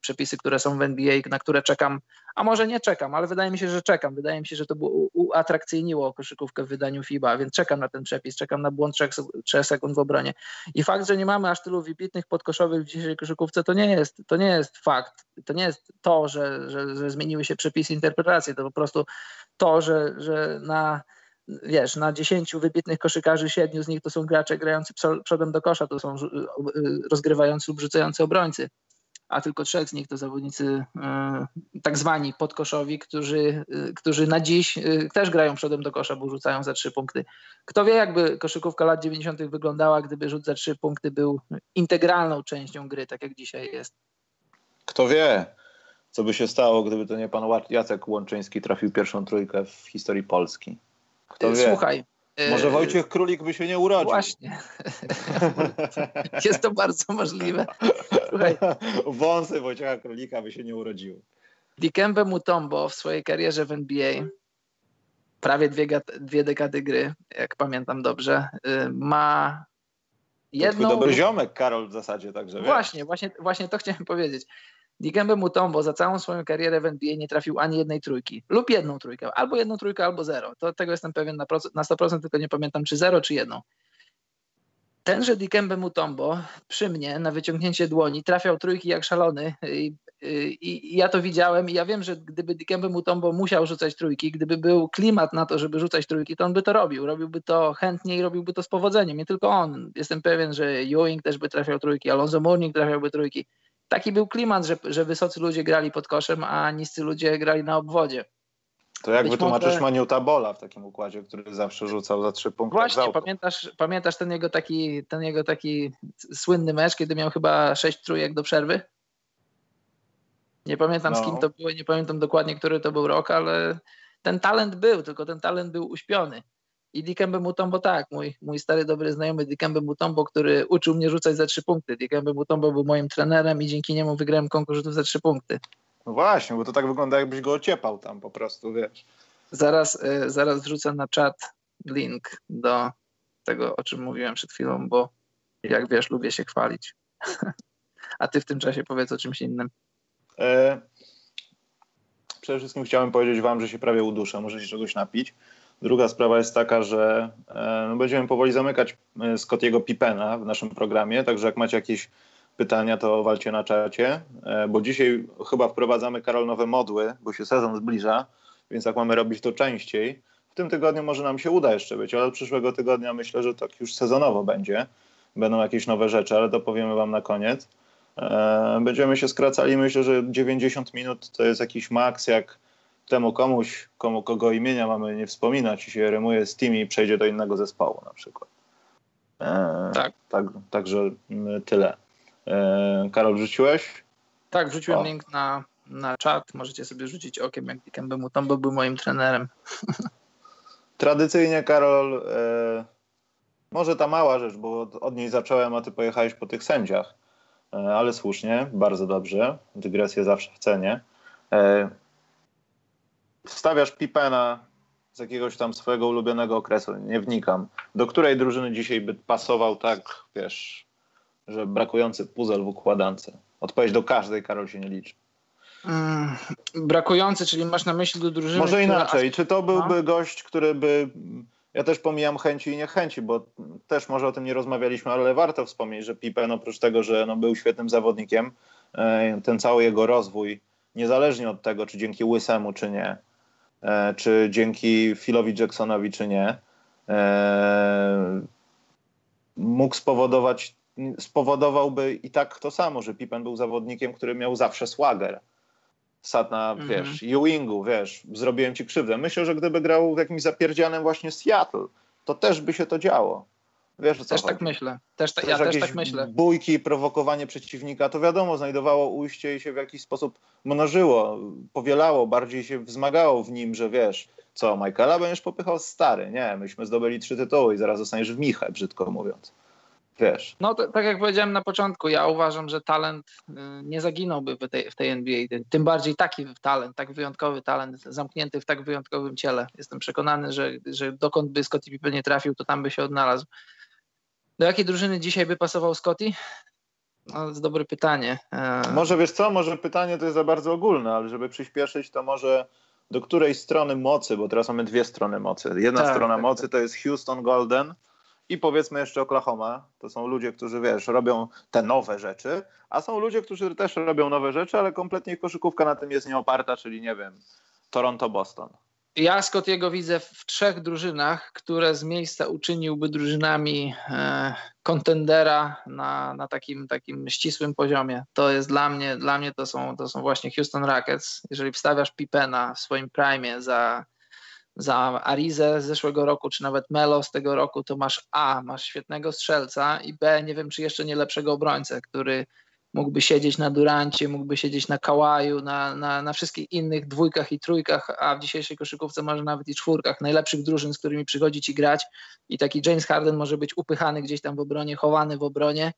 Przepisy, które są w NBA, na które czekam, a może nie czekam, ale wydaje mi się, że czekam. Wydaje mi się, że to uatrakcyjniło koszykówkę w wydaniu FIBA, więc czekam na ten przepis, czekam na błąd trzech, trzech sekund w obronie. I fakt, że nie mamy aż tylu wybitnych podkoszowych w dzisiejszej koszykówce, to nie jest, to nie jest fakt. To nie jest to, że, że, że zmieniły się przepisy interpretacji, to po prostu to, że, że na wiesz, na 10 wybitnych koszykarzy, siedmiu z nich to są gracze grający przodem do kosza, to są y, rozgrywający lub rzucający obrońcy, a tylko trzech z nich to zawodnicy y, tak zwani podkoszowi, którzy, y, którzy na dziś też grają przodem do kosza, bo rzucają za trzy punkty. Kto wie, jakby koszykówka lat 90. wyglądała, gdyby rzut za trzy punkty był integralną częścią gry, tak jak dzisiaj jest. Kto wie, co by się stało, gdyby to nie pan Jacek Łączyński trafił pierwszą trójkę w historii Polski. Kto wie? Słuchaj. Może e, Wojciech Królik by się nie urodził. Właśnie. Jest to bardzo możliwe. Słuchaj. Wąsy Wojciecha Królika by się nie urodziły. Dikembe Mutombo w swojej karierze w NBA, prawie dwie, dwie dekady gry, jak pamiętam dobrze, y, ma jedną... To dobry ziomek, Karol, w zasadzie, także Właśnie, właśnie, właśnie to chciałem powiedzieć. Dikembe Mutombo za całą swoją karierę w NBA nie trafił ani jednej trójki lub jedną trójkę, albo jedną trójkę, albo zero. To, tego jestem pewien na, na 100%, tylko nie pamiętam czy zero, czy jedną. Tenże Dikembe Mutombo przy mnie na wyciągnięcie dłoni trafiał trójki jak szalony i, i, i ja to widziałem i ja wiem, że gdyby Dikembe Mutombo musiał rzucać trójki, gdyby był klimat na to, żeby rzucać trójki, to on by to robił. Robiłby to chętnie i robiłby to z powodzeniem. Nie tylko on. Jestem pewien, że Ewing też by trafiał trójki, Alonso Mourning trafiałby trójki taki był klimat, że, że wysocy ludzie grali pod koszem, a niscy ludzie grali na obwodzie. To jak wytłumaczysz może... Maniuta Bola w takim układzie, który zawsze rzucał za trzy punkty? Właśnie, pamiętasz, pamiętasz ten, jego taki, ten jego taki słynny mecz, kiedy miał chyba sześć trójek do przerwy? Nie pamiętam no. z kim to było, nie pamiętam dokładnie, który to był rok, ale ten talent był, tylko ten talent był uśpiony. I Dikembe Mutombo tak, mój, mój stary dobry znajomy Dikembe Mutombo, który uczył mnie rzucać za trzy punkty. Dikembe Mutombo był moim trenerem i dzięki niemu wygrałem konkurs rzutów za trzy punkty. No właśnie, bo to tak wygląda jakbyś go ociepał tam po prostu, wiesz. Zaraz, y, zaraz wrzucę na czat link do tego, o czym mówiłem przed chwilą, bo jak wiesz, lubię się chwalić. A ty w tym czasie powiedz o czymś innym. E, przede wszystkim chciałem powiedzieć wam, że się prawie uduszę, muszę się czegoś napić. Druga sprawa jest taka, że e, no, będziemy powoli zamykać e, Scottiego Pipena w naszym programie, także jak macie jakieś pytania, to walcie na czacie, e, bo dzisiaj chyba wprowadzamy, Karol, nowe modły, bo się sezon zbliża, więc jak mamy robić to częściej, w tym tygodniu może nam się uda jeszcze być, ale od przyszłego tygodnia myślę, że tak już sezonowo będzie. Będą jakieś nowe rzeczy, ale to powiemy wam na koniec. Będziemy się skracali, myślę, że 90 minut to jest jakiś maks, jak temu komuś, komu, kogo imienia mamy nie wspominać i się remuje z team i przejdzie do innego zespołu na przykład. E, tak. tak. Także mm, tyle. E, Karol, wrzuciłeś? Tak, wrzuciłem o. link na, na czat. Możecie sobie rzucić okiem, jak Dikembe Mutombo był moim trenerem. Tradycyjnie, Karol, e, może ta mała rzecz, bo od, od niej zacząłem, a ty pojechałeś po tych sędziach. E, ale słusznie, bardzo dobrze. Dygresję zawsze w cenie. Wstawiasz Pipena z jakiegoś tam swojego ulubionego okresu, nie wnikam. Do której drużyny dzisiaj by pasował tak, wiesz, że brakujący puzzle w układance? Odpowiedź do każdej, Karol się nie liczy. Hmm, brakujący, czyli masz na myśli do drużyny. Może inaczej. Która... Czy to byłby no? gość, który by. Ja też pomijam chęci i niechęci, bo też może o tym nie rozmawialiśmy, ale warto wspomnieć, że Pippen oprócz tego, że no, był świetnym zawodnikiem, e, ten cały jego rozwój, niezależnie od tego, czy dzięki Łysemu, czy nie, czy dzięki Philowi Jacksonowi, czy nie, e, mógł spowodować, spowodowałby i tak to samo, że Pippen był zawodnikiem, który miał zawsze swagger. Sad na, -hmm. wiesz, Ewingu, wiesz, zrobiłem ci krzywdę. Myślę, że gdyby grał w jakimś zapierdzianem właśnie Seattle, to też by się to działo. Wiesz, o co też chodzi? tak myślę. Też ta, ja też tak myślę. Bójki, prowokowanie przeciwnika, to wiadomo, znajdowało ujście i się w jakiś sposób mnożyło, powielało, bardziej się wzmagało w nim, że wiesz, co, Michaela będziesz popychał stary. Nie, myśmy zdobyli trzy tytuły i zaraz zostaniesz w Michę, brzydko mówiąc. Wiesz. No to, tak jak powiedziałem na początku, ja uważam, że talent y, nie zaginąłby w tej, w tej NBA. Tym bardziej taki talent, tak wyjątkowy talent, zamknięty w tak wyjątkowym ciele. Jestem przekonany, że, że dokąd by Scottie Pippen nie trafił, to tam by się odnalazł. Do jakiej drużyny dzisiaj by pasował Scotty? No, to jest dobre pytanie. E, może wiesz co, może pytanie to jest za bardzo ogólne, ale żeby przyspieszyć, to może do której strony mocy, bo teraz mamy dwie strony mocy. Jedna tak, strona tak, mocy tak. to jest Houston Golden i powiedzmy jeszcze Oklahoma. To są ludzie, którzy wiesz, robią te nowe rzeczy, a są ludzie, którzy też robią nowe rzeczy, ale kompletnie koszykówka na tym jest nieoparta, czyli nie wiem, Toronto-Boston. Ja Scottiego widzę w trzech drużynach, które z miejsca uczyniłby drużynami e, kontendera na, na takim, takim ścisłym poziomie. To jest dla mnie, dla mnie to są, to są właśnie Houston Rockets. Jeżeli wstawiasz Pipena w swoim prime za, za Arizę z zeszłego roku, czy nawet Melo z tego roku, to masz A, masz świetnego strzelca i B, nie wiem, czy jeszcze nie lepszego obrońcę, który mógłby siedzieć na Durancie, mógłby siedzieć na Kałaju, na, na, na wszystkich innych dwójkach i trójkach, a w dzisiejszej koszykówce może nawet i czwórkach najlepszych drużyn, z którymi przychodzi ci grać i taki James Harden może być upychany gdzieś tam w obronie, chowany w obronie,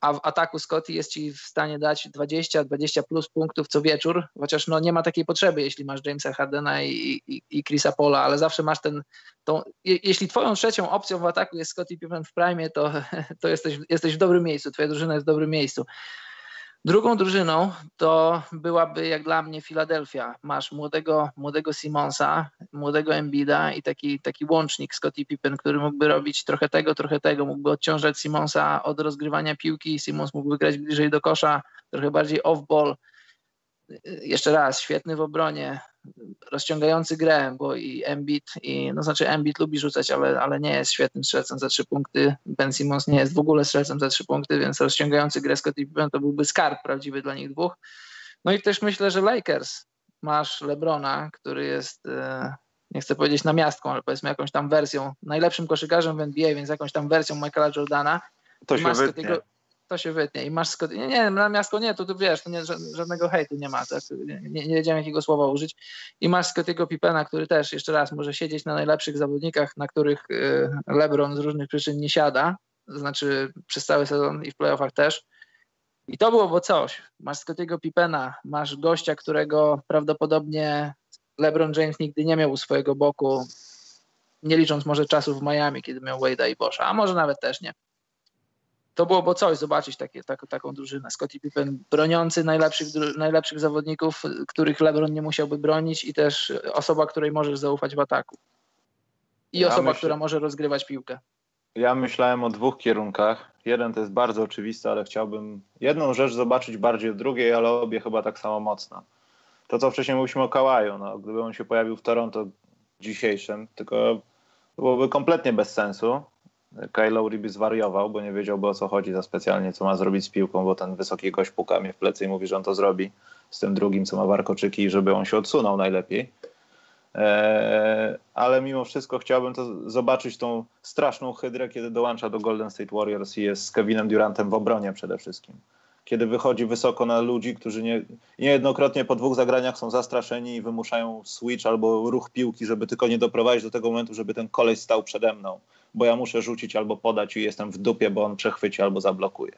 a w ataku Scotty jest ci w stanie dać 20-20 plus punktów co wieczór, chociaż no nie ma takiej potrzeby, jeśli masz Jamesa Hardena i, i, i Chrisa Paula, ale zawsze masz ten, tą, jeśli twoją trzecią opcją w ataku jest Scotty Pippen w prime, to, to jesteś, jesteś w dobrym miejscu, twoja drużyna jest w dobrym miejscu. Drugą drużyną to byłaby jak dla mnie Filadelfia. Masz młodego, młodego Simonsa, młodego Embida i taki, taki łącznik Scottie Pippen, który mógłby robić trochę tego, trochę tego. Mógłby odciążać Simonsa od rozgrywania piłki. Simons mógłby grać bliżej do kosza, trochę bardziej off-ball. Jeszcze raz, świetny w obronie, rozciągający grę, bo i Embiid, i, no znaczy Embiid lubi rzucać, ale, ale nie jest świetnym strzelcem za trzy punkty. Ben Simmons nie jest w ogóle strzelcem za trzy punkty, więc rozciągający grę Scottie Pippen to byłby skarb prawdziwy dla nich dwóch. No i też myślę, że Lakers masz LeBrona, który jest, e, nie chcę powiedzieć namiastką, ale powiedzmy jakąś tam wersją, najlepszym koszykarzem w NBA, więc jakąś tam wersją Michaela Jordana. To się wytnie to się wytnie. I masz Scott... Nie, nie, na miasto nie, to tu wiesz, to nie, żadnego hejtu nie ma, tak? nie, nie wiedziałem jakiego słowa użyć. I masz Scottiego Pipena, który też, jeszcze raz, może siedzieć na najlepszych zawodnikach, na których y, LeBron z różnych przyczyn nie siada, to znaczy przez cały sezon i w playoffach też. I to byłoby coś. Masz Scottiego Pipena, masz gościa, którego prawdopodobnie LeBron James nigdy nie miał u swojego boku, nie licząc może czasów w Miami, kiedy miał Wade'a i Boscha, a może nawet też nie. To byłoby coś zobaczyć takie, tak, taką drużynę. Scottie Pippen broniący najlepszych, najlepszych zawodników, których LeBron nie musiałby bronić i też osoba, której możesz zaufać w ataku. I ja osoba, myślę, która może rozgrywać piłkę. Ja myślałem o dwóch kierunkach. Jeden to jest bardzo oczywisty, ale chciałbym jedną rzecz zobaczyć bardziej w drugiej, ale obie chyba tak samo mocno. To, co wcześniej mówiliśmy o Kałaju, no, gdyby on się pojawił w Toronto dzisiejszym, tylko byłoby kompletnie bez sensu. Kyle Lowry by zwariował, bo nie wiedziałby o co chodzi za specjalnie, co ma zrobić z piłką, bo ten wysoki gość puka mnie w plecy i mówi, że on to zrobi z tym drugim, co ma warkoczyki, żeby on się odsunął najlepiej. Eee, ale mimo wszystko chciałbym to zobaczyć tą straszną hydrę, kiedy dołącza do Golden State Warriors i jest z Kevinem Durantem w obronie przede wszystkim. Kiedy wychodzi wysoko na ludzi, którzy nie, niejednokrotnie po dwóch zagraniach są zastraszeni i wymuszają switch albo ruch piłki, żeby tylko nie doprowadzić do tego momentu, żeby ten koleś stał przede mną, bo ja muszę rzucić albo podać i jestem w dupie, bo on przechwyci albo zablokuje.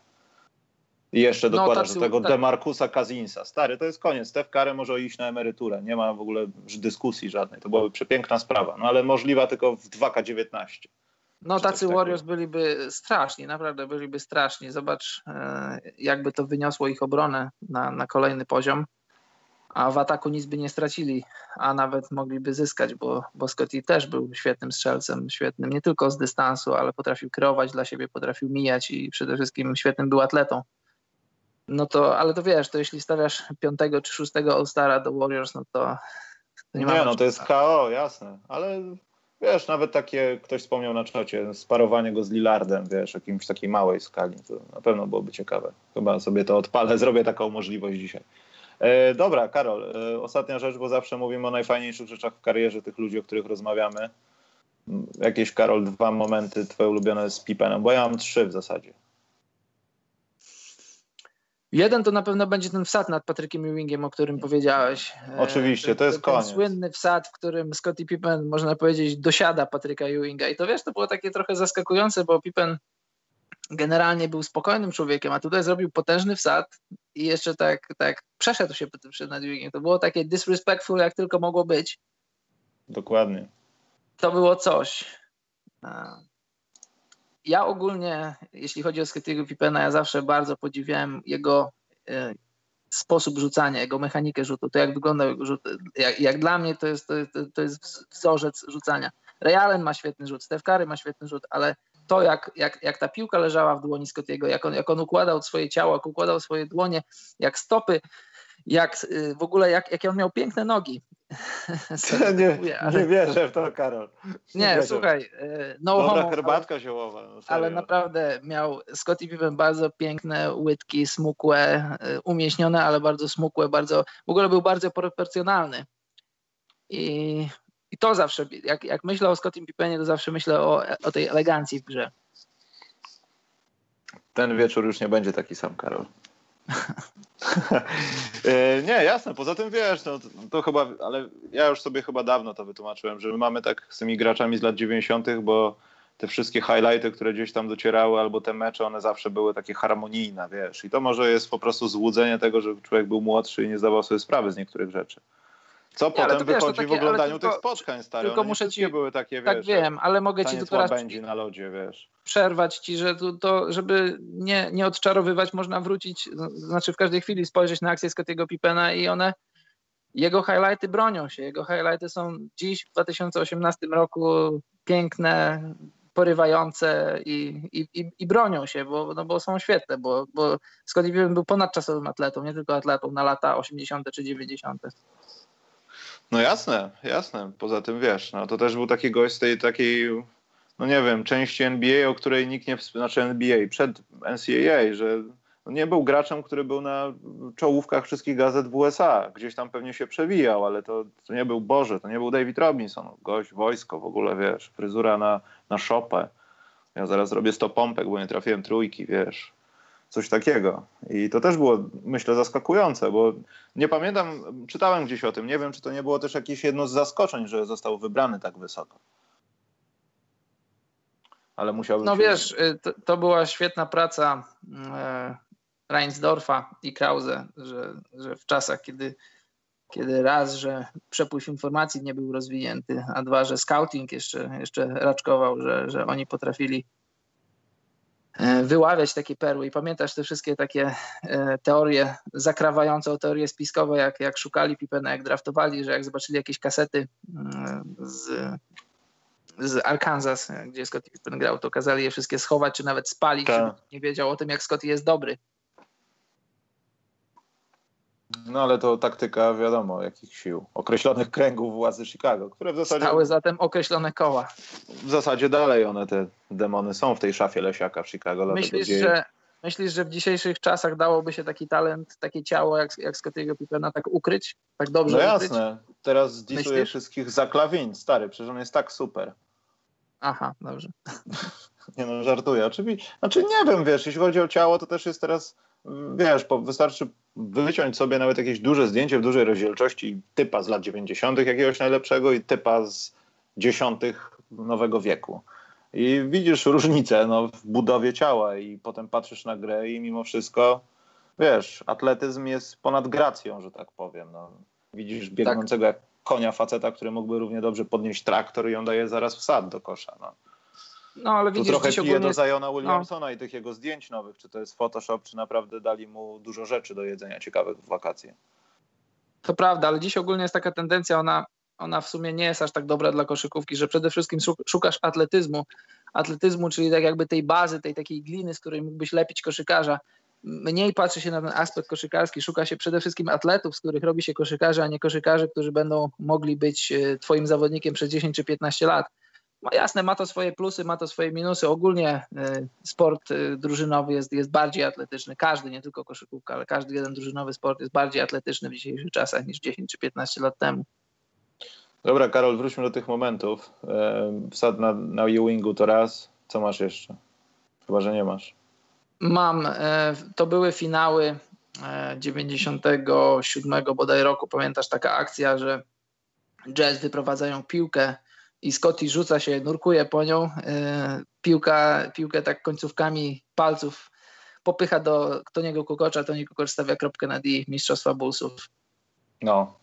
I jeszcze no, dokładasz do tego tak. Demarcusa Kazinsa. Stary, to jest koniec. Steph Curry może iść na emeryturę. Nie ma w ogóle dyskusji żadnej. To byłaby przepiękna sprawa. No ale możliwa tylko w 2K19. No tacy Warriors byliby straszni, naprawdę byliby straszni. Zobacz, e, jakby to wyniosło ich obronę na, na kolejny poziom. A w ataku nic by nie stracili, a nawet mogliby zyskać, bo, bo Scotty też był świetnym strzelcem, świetnym nie tylko z dystansu, ale potrafił kreować dla siebie, potrafił mijać i przede wszystkim świetnym był atletą no to, ale to wiesz, to jeśli stawiasz piątego czy szóstego All-Stara do Warriors, no to, to nie, nie no to jest KO, jasne, ale wiesz, nawet takie, ktoś wspomniał na czacie, sparowanie go z Lillardem, wiesz, jakimś takiej małej skali, to na pewno byłoby ciekawe. Chyba sobie to odpalę, zrobię taką możliwość dzisiaj. E, dobra, Karol, e, ostatnia rzecz, bo zawsze mówimy o najfajniejszych rzeczach w karierze tych ludzi, o których rozmawiamy. Jakieś, Karol, dwa momenty twoje ulubione z Pipenem, bo ja mam trzy w zasadzie. Jeden to na pewno będzie ten wsad nad Patrykiem Ewingiem, o którym powiedziałeś. E, Oczywiście, to jest ten, koniec. słynny wsad, w którym Scottie Pippen, można powiedzieć, dosiada Patryka Ewinga. I to wiesz, to było takie trochę zaskakujące, bo Pippen generalnie był spokojnym człowiekiem, a tutaj zrobił potężny wsad i jeszcze tak, tak przeszedł się przed nad Ewingiem. To było takie disrespectful, jak tylko mogło być. Dokładnie. To było coś ja ogólnie, jeśli chodzi o Scottiego Pippena, ja zawsze bardzo podziwiałem jego e, sposób rzucania, jego mechanikę rzutu, to jak wyglądał jego rzut. Jak, jak dla mnie to jest, to, to jest wzorzec rzucania. Ray Allen ma świetny rzut, Steph Curry ma świetny rzut, ale to jak, jak, jak ta piłka leżała w dłoni Scottiego, jak on, jak on układał swoje ciało, jak układał swoje dłonie, jak stopy, jak y, w ogóle jak, jakie on miał piękne nogi. nie, nie wierzę w to, Karol. Nie, nie słuchaj, y, no Dobra homo, herbatka ziołowa. No ale naprawdę miał Scottie Pippen bardzo piękne łydki, smukłe, y, umieśnione, ale bardzo smukłe, bardzo, w ogóle był bardzo proporcjonalny. I, i to zawsze, jak, jak myślę o Scottie Pippenie, to zawsze myślę o, o tej elegancji w grze. Ten wieczór już nie będzie taki sam, Karol. E, nie, jasne. Poza tym wiesz, no, to, to, chyba, ale ja już sobie chyba dawno to wytłumaczyłem, że my mamy tak z tymi graczami z lat 90., bo te wszystkie highlighty, które gdzieś tam docierały, albo te mecze, one zawsze były takie harmonijne, wiesz. I to może jest po prostu złudzenie tego, że człowiek był młodszy i nie zdawał sobie sprawy z niektórych rzeczy. Co potem wychodzi takie, w oglądaniu tylko, tych spotkań, stary. Tylko muszę ci, były takie, tak wiesz, wiem, ale mogę ci tylko raz na lodzie, wiesz. przerwać ci, że to, to, żeby nie, nie odczarowywać, można wrócić, znaczy w każdej chwili spojrzeć na akcję Scottiego Pippena i one, jego highlighty bronią się, jego highlighty są dziś w 2018 roku piękne, porywające i, i, i, bronią się, bo, no bo są świetne, bo, bo Scottie Pippen był ponadczasowym atletą, nie tylko atletą na lata 80. czy 90. No jasne, jasne. Poza tym wiesz, no to też był taki gość z tej takiej, no nie wiem, części NBA, o której nikt nie, znaczy NBA, przed NCAA, że nie był graczem, który był na czołówkach wszystkich gazet w USA. Gdzieś tam pewnie się przewijał, ale to, to nie był Boże, to nie był David Robinson. Gość, wojsko w ogóle, wiesz, fryzura na, na szopę. Ja zaraz robię 100 pompek, bo nie trafiłem trójki, wiesz coś takiego. I to też było, myślę, zaskakujące, bo nie pamiętam, czytałem gdzieś o tym, nie wiem, czy to nie było też jakieś jedno z zaskoczeń, że został wybrany tak wysoko. Ale musiałbym. No wiesz, y, to, to, była świetna praca e, Reinsdorfa i Krause, że, że w czasach, kiedy kiedy raz, że przepływ informacji nie był rozwinięty, a dwa, że scouting jeszcze, jeszcze raczkował, że, że oni potrafili wyławiać takie perły. I pamiętasz te wszystkie takie e, teorie zakrawające o teorie spiskowe, jak, jak szukali Pipena, jak draftowali, że jak zobaczyli jakieś kasety mm, z, z Arkansas, gdzie Scottie Pippen grał, to kazali je wszystkie schować, czy nawet spalić, tak. nie wiedział o tym, jak Scottie jest dobry. No ale to taktyka, wiadomo, jakich sił. Określonych kręgów władzy Chicago, które w zasadzie... Stały zatem określone koła. W zasadzie dalej one, te demony są w tej szafie Lesiaka w Chicago. Myślisz, że, myślisz, że w dzisiejszych czasach dałoby się taki talent, takie ciało jak, jak Scottiego Pippena tak ukryć? Tak dobrze No jasne. Ukryć? Teraz zdisuję wszystkich za klawin, stary, przecież on jest tak super. Aha, dobrze. Nie no, żartuję. Oczywiście, znaczy nie wiem, wiesz, jeśli chodzi o ciało, to też jest teraz wiesz, wystarczy wyciąć sobie nawet jakieś duże zdjęcie w dużej rozdzielczości typa z lat 90. jakiegoś najlepszego i typa z dziesiątych nowego wieku. I widzisz różnicę no, w budowie ciała i potem patrzysz na grę i mimo wszystko, wiesz, atletyzm jest ponad gracją, że tak powiem. No. Widzisz biegnącego tak. jak konia faceta, który mógłby równie dobrze podnieść traktor i on daje zaraz wsad do kosza. No. No, ale widzisz, tu trochę piję ogólnie... do Zajona. Williamsona no. i tych jego zdjęć nowych, czy to jest Photoshop, czy naprawdę dali mu dużo rzeczy do jedzenia ciekawych w wakacje. To prawda, ale dziś ogólnie jest taka tendencja, ona, ona w sumie nie jest aż tak dobra dla koszykówki, że przede wszystkim szukasz atletyzmu, atletyzmu, czyli tak jakby tej bazy, tej takiej gliny, z której mógłbyś lepić koszykarza. Mniej patrzy się na ten aspekt koszykarski, szuka się przede wszystkim atletów, z których robi się koszykarze, a nie koszykarze, którzy będą mogli być e, twoim zawodnikiem przez 10 czy 15 lat no jasne, ma to swoje plusy, ma to swoje minusy. Ogólnie y, sport y, drużynowy jest, jest bardziej atletyczny. Każdy, nie tylko koszykówka, ale każdy jeden drużynowy sport jest bardziej atletyczny w dzisiejszych czasach niż 10 czy 15 lat temu. Dobra, Karol, wróćmy do tych momentów. Wsad na, na Ewingu to raz. Co masz jeszcze? Chyba, że nie masz. Mam. E, to były finały 97 e, bodaj roku. Pamiętasz taka akcja, że Jazz wyprowadzają piłkę i Scotty rzuca się, nurkuje po nią, e, piłka, piłkę tak końcówkami palców popycha do Toniego Kukocza, Toni Kukocz stawia kropkę na D Mistrzostwa Bullsów. No,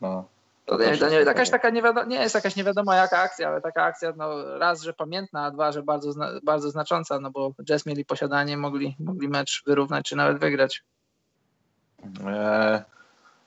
no. To, nie, to nie, jakaś taka nie, wiadomo, nie jest jakaś nie wiadomo jaka akcja, ale taka akcja no, raz, że pamiętna, a dwa, że bardzo, bardzo znacząca, no bo Jazz mieli posiadanie, mogli, mogli mecz wyrównać czy nawet wygrać. E,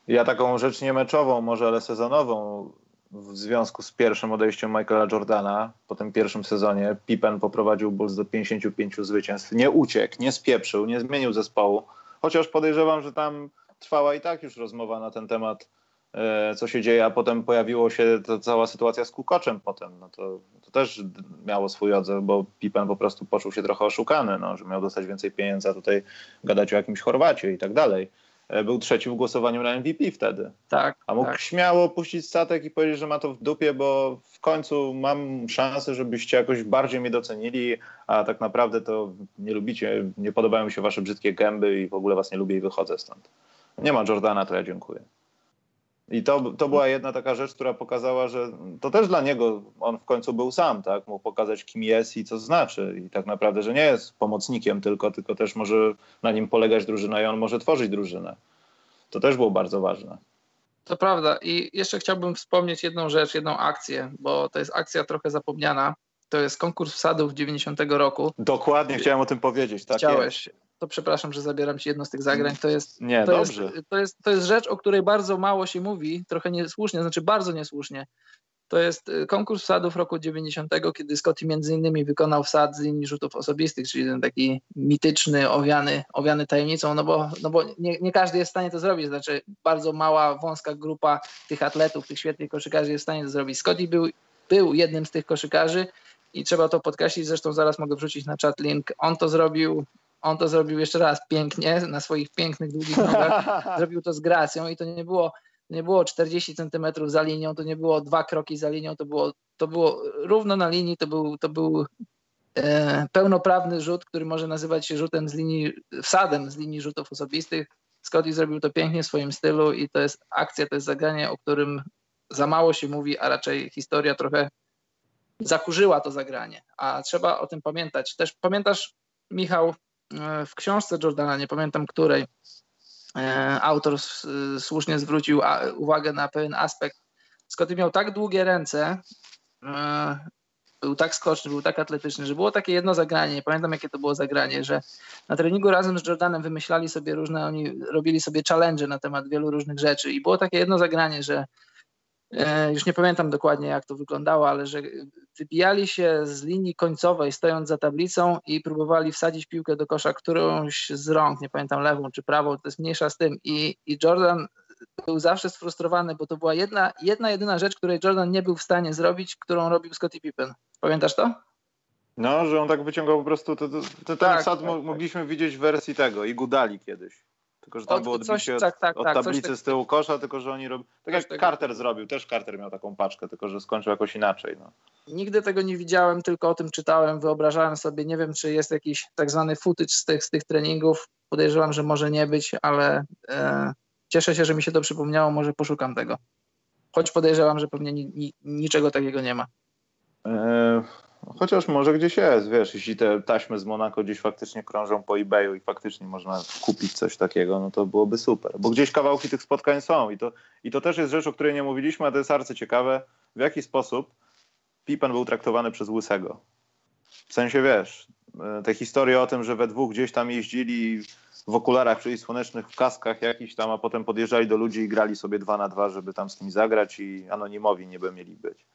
ja taką rzecz nie meczową, może ale sezonową w związku z pierwszym odejściem Michaela Jordana po tym pierwszym sezonie Pippen poprowadził Bulls do 55 zwycięstw. Nie uciekł, nie spieprzył, nie zmienił zespołu, chociaż podejrzewam, że tam trwała i tak już rozmowa na ten temat, e, co się dzieje, a potem pojawiła się ta cała sytuacja z Kukoczem potem. No to, to też miało swój odzew, bo Pippen po prostu poczuł się trochę oszukany, no, że miał dostać więcej pieniędzy, a tutaj gadać o jakimś Chorwacie i tak dalej. E, był trzeci w głosowaniu na MVP wtedy. Tak. A mógł tak. śmiało puścić statek i powiedzieć, że ma to w dupie, bo w końcu mam szansę, żebyście jakoś bardziej mnie docenili, a tak naprawdę to nie lubicie, nie podobają mi się wasze brzydkie gęby i w ogóle was nie lubię i wychodzę stąd. Nie ma Jordana, to ja dziękuję. I to, to była jedna taka rzecz, która pokazała, że to też dla niego, on w końcu był sam, tak? Mógł pokazać, kim jest i co znaczy. I tak naprawdę, że nie jest pomocnikiem tylko, tylko też może na nim polegać drużyna i on może tworzyć drużynę. To też było bardzo ważne. To prawda. I jeszcze chciałbym wspomnieć jedną rzecz, jedną akcję, bo to jest akcja trochę zapomniana. To jest konkurs wsadów 90 roku. Dokładnie, chciałem o tym powiedzieć. Tak Chciałeś. Jest to przepraszam, że zabieram ci jedno z tych zagrań. To jest, nie, to dobrze. Jest, to, jest, to jest rzecz, o której bardzo mało się mówi, trochę niesłusznie, znaczy bardzo niesłusznie. To jest y, konkurs wsadów roku 90, kiedy Scotty między innymi wykonał wsad z linii rzutów osobistych, czyli ten taki mityczny, owiany, owiany tajemnicą, no bo, no bo nie, nie każdy jest w stanie to zrobić, znaczy bardzo mała, wąska grupa tych atletów, tych świetnych koszykarzy jest w stanie to zrobić. Scotty był, był jednym z tych koszykarzy i trzeba to podkreślić, zresztą zaraz mogę wrzucić na chat link. On to zrobił on to zrobił jeszcze raz pięknie, na swoich pięknych, długich nogach. zrobił to z gracją i to nie było, nie było 40 centymetrów za linią, to nie było dwa kroki za linią, to było, to było równo na linii, to był, to był e, pełnoprawny rzut, który może nazywać się rzutem z linii, wsadem z linii rzutów osobistych. Scotty zrobił to pięknie w swoim stylu i to jest akcja, to jest zagranie, o którym za mało się mówi, a raczej historia trochę zakurzyła to zagranie, a trzeba o tym pamiętać. Też pamiętasz, Michał, w książce Jordana, nie pamiętam której, e, autor słusznie zwrócił uwagę na pewien aspekt. Scotty miał tak długie ręce, e, był tak skoczny, był tak atletyczny, że było takie jedno zagranie, nie pamiętam jakie to było zagranie, że na treningu razem z Jordanem wymyślali sobie różne, oni robili sobie challenge na temat wielu różnych rzeczy i było takie jedno zagranie, że e, już nie pamiętam dokładnie jak to wyglądało, ale że wybijali się z linii końcowej stojąc za tablicą i próbowali wsadzić piłkę do kosza którąś z rąk, nie pamiętam lewą czy prawą, to jest mniejsza z tym i, i Jordan był zawsze sfrustrowany, bo to była jedna, jedna jedyna rzecz, której Jordan nie był w stanie zrobić, którą robił Scottie Pippen. Pamiętasz to? No, że on tak wyciągał po prostu, to, to, to ten tak, sad tak, mogliśmy tak. widzieć w wersji tego i Gudali kiedyś. Tylko, że tam od, było odbicie coś, od, tak, tak, od tak, tablicy z tyłu kosza, tylko, że oni robią... Tak jak tego. Carter zrobił, też Carter miał taką paczkę, tylko, że skończył jakoś inaczej. No. Nigdy tego nie widziałem, tylko o tym czytałem, wyobrażałem sobie, nie wiem, czy jest jakiś tak zwany footage z tych, z tych treningów, podejrzewam, że może nie być, ale e, cieszę się, że mi się to przypomniało, może poszukam tego. Choć podejrzewam, że pewnie ni, ni, niczego takiego nie ma. E, chociaż może gdzieś jest, wiesz, jeśli te taśmy z Monako gdzieś faktycznie krążą po eBayu i faktycznie można kupić coś takiego, no to byłoby super. Bo gdzieś kawałki tych spotkań są i to, i to też jest rzecz, o której nie mówiliśmy, a to jest arcy ciekawe, w jaki sposób Pippen był traktowany przez Łysego. W sensie, wiesz, e, te historie o tym, że we dwóch gdzieś tam jeździli w okularach przeciwsłonecznych, w kaskach jakiś tam, a potem podjeżdżali do ludzi i grali sobie dwa na dwa, żeby tam z nimi zagrać i anonimowi niby mieli być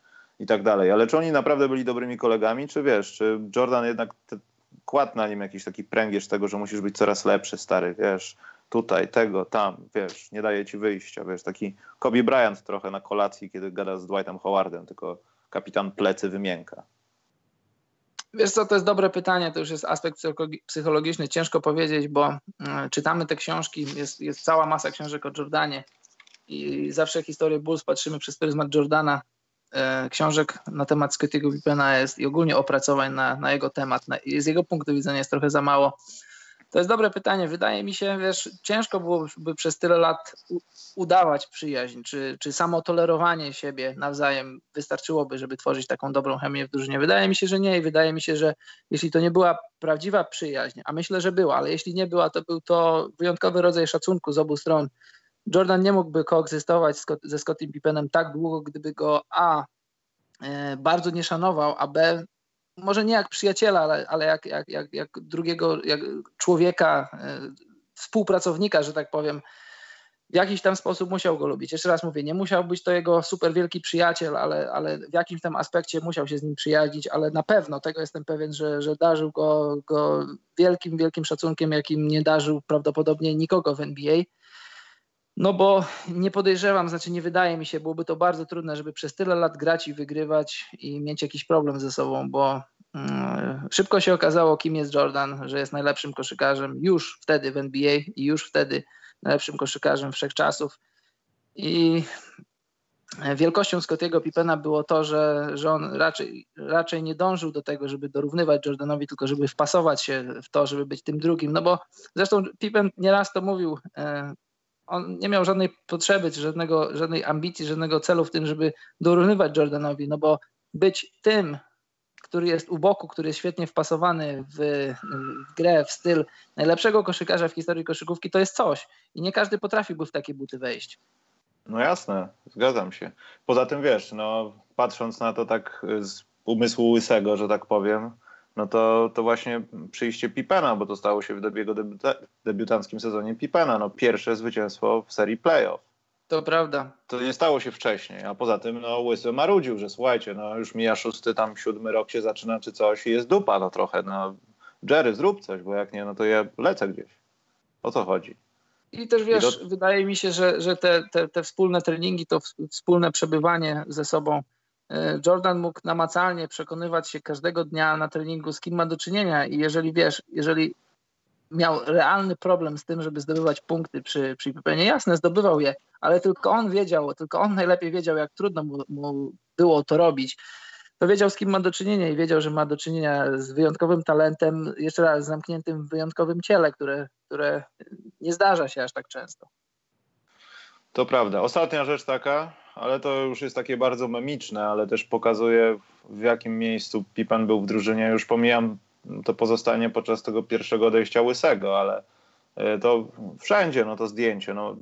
i tak dalej. Ale czy oni naprawdę byli dobrymi kolegami, czy wiesz, czy Jordan jednak te, kładł na nim jakiś taki pręgierz tego, że musisz być coraz lepszy, stary, wiesz, tutaj, tego, tam, wiesz, nie daje ci wyjścia, wiesz, taki Kobe Bryant trochę na kolacji, kiedy gada z Dwightem Howardem, tylko kapitan plecy wymięka. Wiesz co, to jest dobre pytanie, to już jest aspekt psychologiczny, ciężko powiedzieć, bo mm, czytamy te książki, jest, jest cała masa książek o Jordanie i zawsze historię Bulls patrzymy przez pryzmat Jordana, książek na temat Scottiego Pippena jest i ogólnie opracowań na, na jego temat, na, z jego punktu widzenia jest trochę za mało. To jest dobre pytanie. Wydaje mi się, wiesz, ciężko byłoby przez tyle lat udawać przyjaźń, czy, czy samo tolerowanie siebie nawzajem wystarczyłoby, żeby tworzyć taką dobrą chemię w drużynie. Wydaje mi się, że nie i wydaje mi się, że jeśli to nie była prawdziwa przyjaźń, a myślę, że była, ale jeśli nie była, to był to wyjątkowy rodzaj szacunku z obu stron. Jordan nie mógłby koegzystować ze Scottim Pippenem tak długo, gdyby go A e, bardzo nie szanował, a B może nie jak przyjaciela, ale, ale jak, jak, jak, jak drugiego jak człowieka, e, współpracownika, że tak powiem, w jakiś tam sposób musiał go lubić. Jeszcze raz mówię, nie musiał być to jego super wielki przyjaciel, ale, ale w jakimś tam aspekcie musiał się z nim przyjaźnić, ale na pewno, tego jestem pewien, że, że darzył go, go wielkim, wielkim szacunkiem, jakim nie darzył prawdopodobnie nikogo w NBA. No bo nie podejrzewam, znaczy nie wydaje mi się, byłoby to bardzo trudne, żeby przez tyle lat grać i wygrywać i mieć jakiś problem ze sobą, bo mm, szybko się okazało, kim jest Jordan, że jest najlepszym koszykarzem już wtedy w NBA i już wtedy najlepszym koszykarzem wszechczasów. I wielkością Scottiego Pippena było to, że, że on raczej, raczej nie dążył do tego, żeby dorównywać Jordanowi, tylko żeby wpasować się w to, żeby być tym drugim. No bo zresztą Pippen nieraz to mówił, e, on nie miał żadnej potrzeby, żadnego, żadnej ambicji, żadnego celu w tym, żeby dorównywać Jordanowi, no bo być tym, który jest u boku, który jest świetnie wpasowany w, w, grę, w styl najlepszego koszykarza w historii koszykówki, to jest coś. I nie każdy potrafiłby w takie buty wejść. No jasne, zgadzam się. Poza tym wiesz, no, patrząc na to tak z umysłu łysego, że tak powiem, no to, to właśnie przyjście Pipena, bo to stało się w jego debiuta debiutanckim sezonie Pipena. No, pierwsze zwycięstwo w serii playoff. To prawda. To nie stało się wcześniej, a poza tym no, Łysy marudził, że słuchajcie, no już mija szósty, tam siódmy rok się zaczyna czy coś i jest dupa no trochę, no Jerry zrób coś, bo jak nie, no to ja lecę gdzieś. O co chodzi? I też wiesz, I do... wydaje mi się, że, że te, te, te wspólne treningi, to wspólne przebywanie ze sobą Jordan mógł namacalnie przekonywać się każdego dnia na treningu, z kim ma do czynienia i jeżeli wiesz, jeżeli miał realny problem z tym, żeby zdobywać punkty przy, przy Pippenie, jasne, zdobywał je, ale tylko on wiedział, tylko on najlepiej wiedział, jak trudno mu, mu było to robić. To wiedział, z kim ma do czynienia i wiedział, że ma do czynienia z wyjątkowym talentem, jeszcze raz zamkniętym w wyjątkowym ciele, które, które nie zdarza się aż tak często. To prawda. Ostatnia rzecz taka, ale to już jest takie bardzo memiczne, ale też pokazuje w jakim miejscu Pippen był w drużynie. Już pomijam to pozostanie podczas tego pierwszego odejścia Łysego, ale e, to wszędzie no to zdjęcie. No,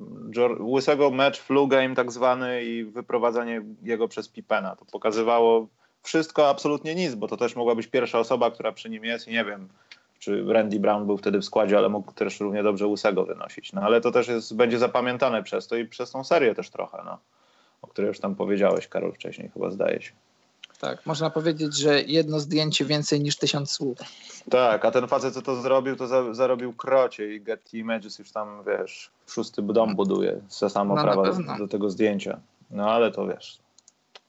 łysego mecz flu game tak zwany i wyprowadzanie jego przez Pipena. To pokazywało wszystko, absolutnie nic, bo to też mogła być pierwsza osoba, która przy nim jest i nie wiem, czy Randy Brown był wtedy w składzie, ale mógł też równie dobrze łysego wynosić. No ale to też jest, będzie zapamiętane przez to i przez tą serię też trochę, no, o której już tam powiedziałeś, Karol, wcześniej chyba zdaje się. Tak, można powiedzieć, że jedno zdjęcie więcej niż tysiąc słów. Tak, a ten facet, co to zrobił, to za, zarobił krocie i Getty Images już tam, wiesz, szósty dom buduje za samo no, prawa do, do, tego zdjęcia. No ale to wiesz,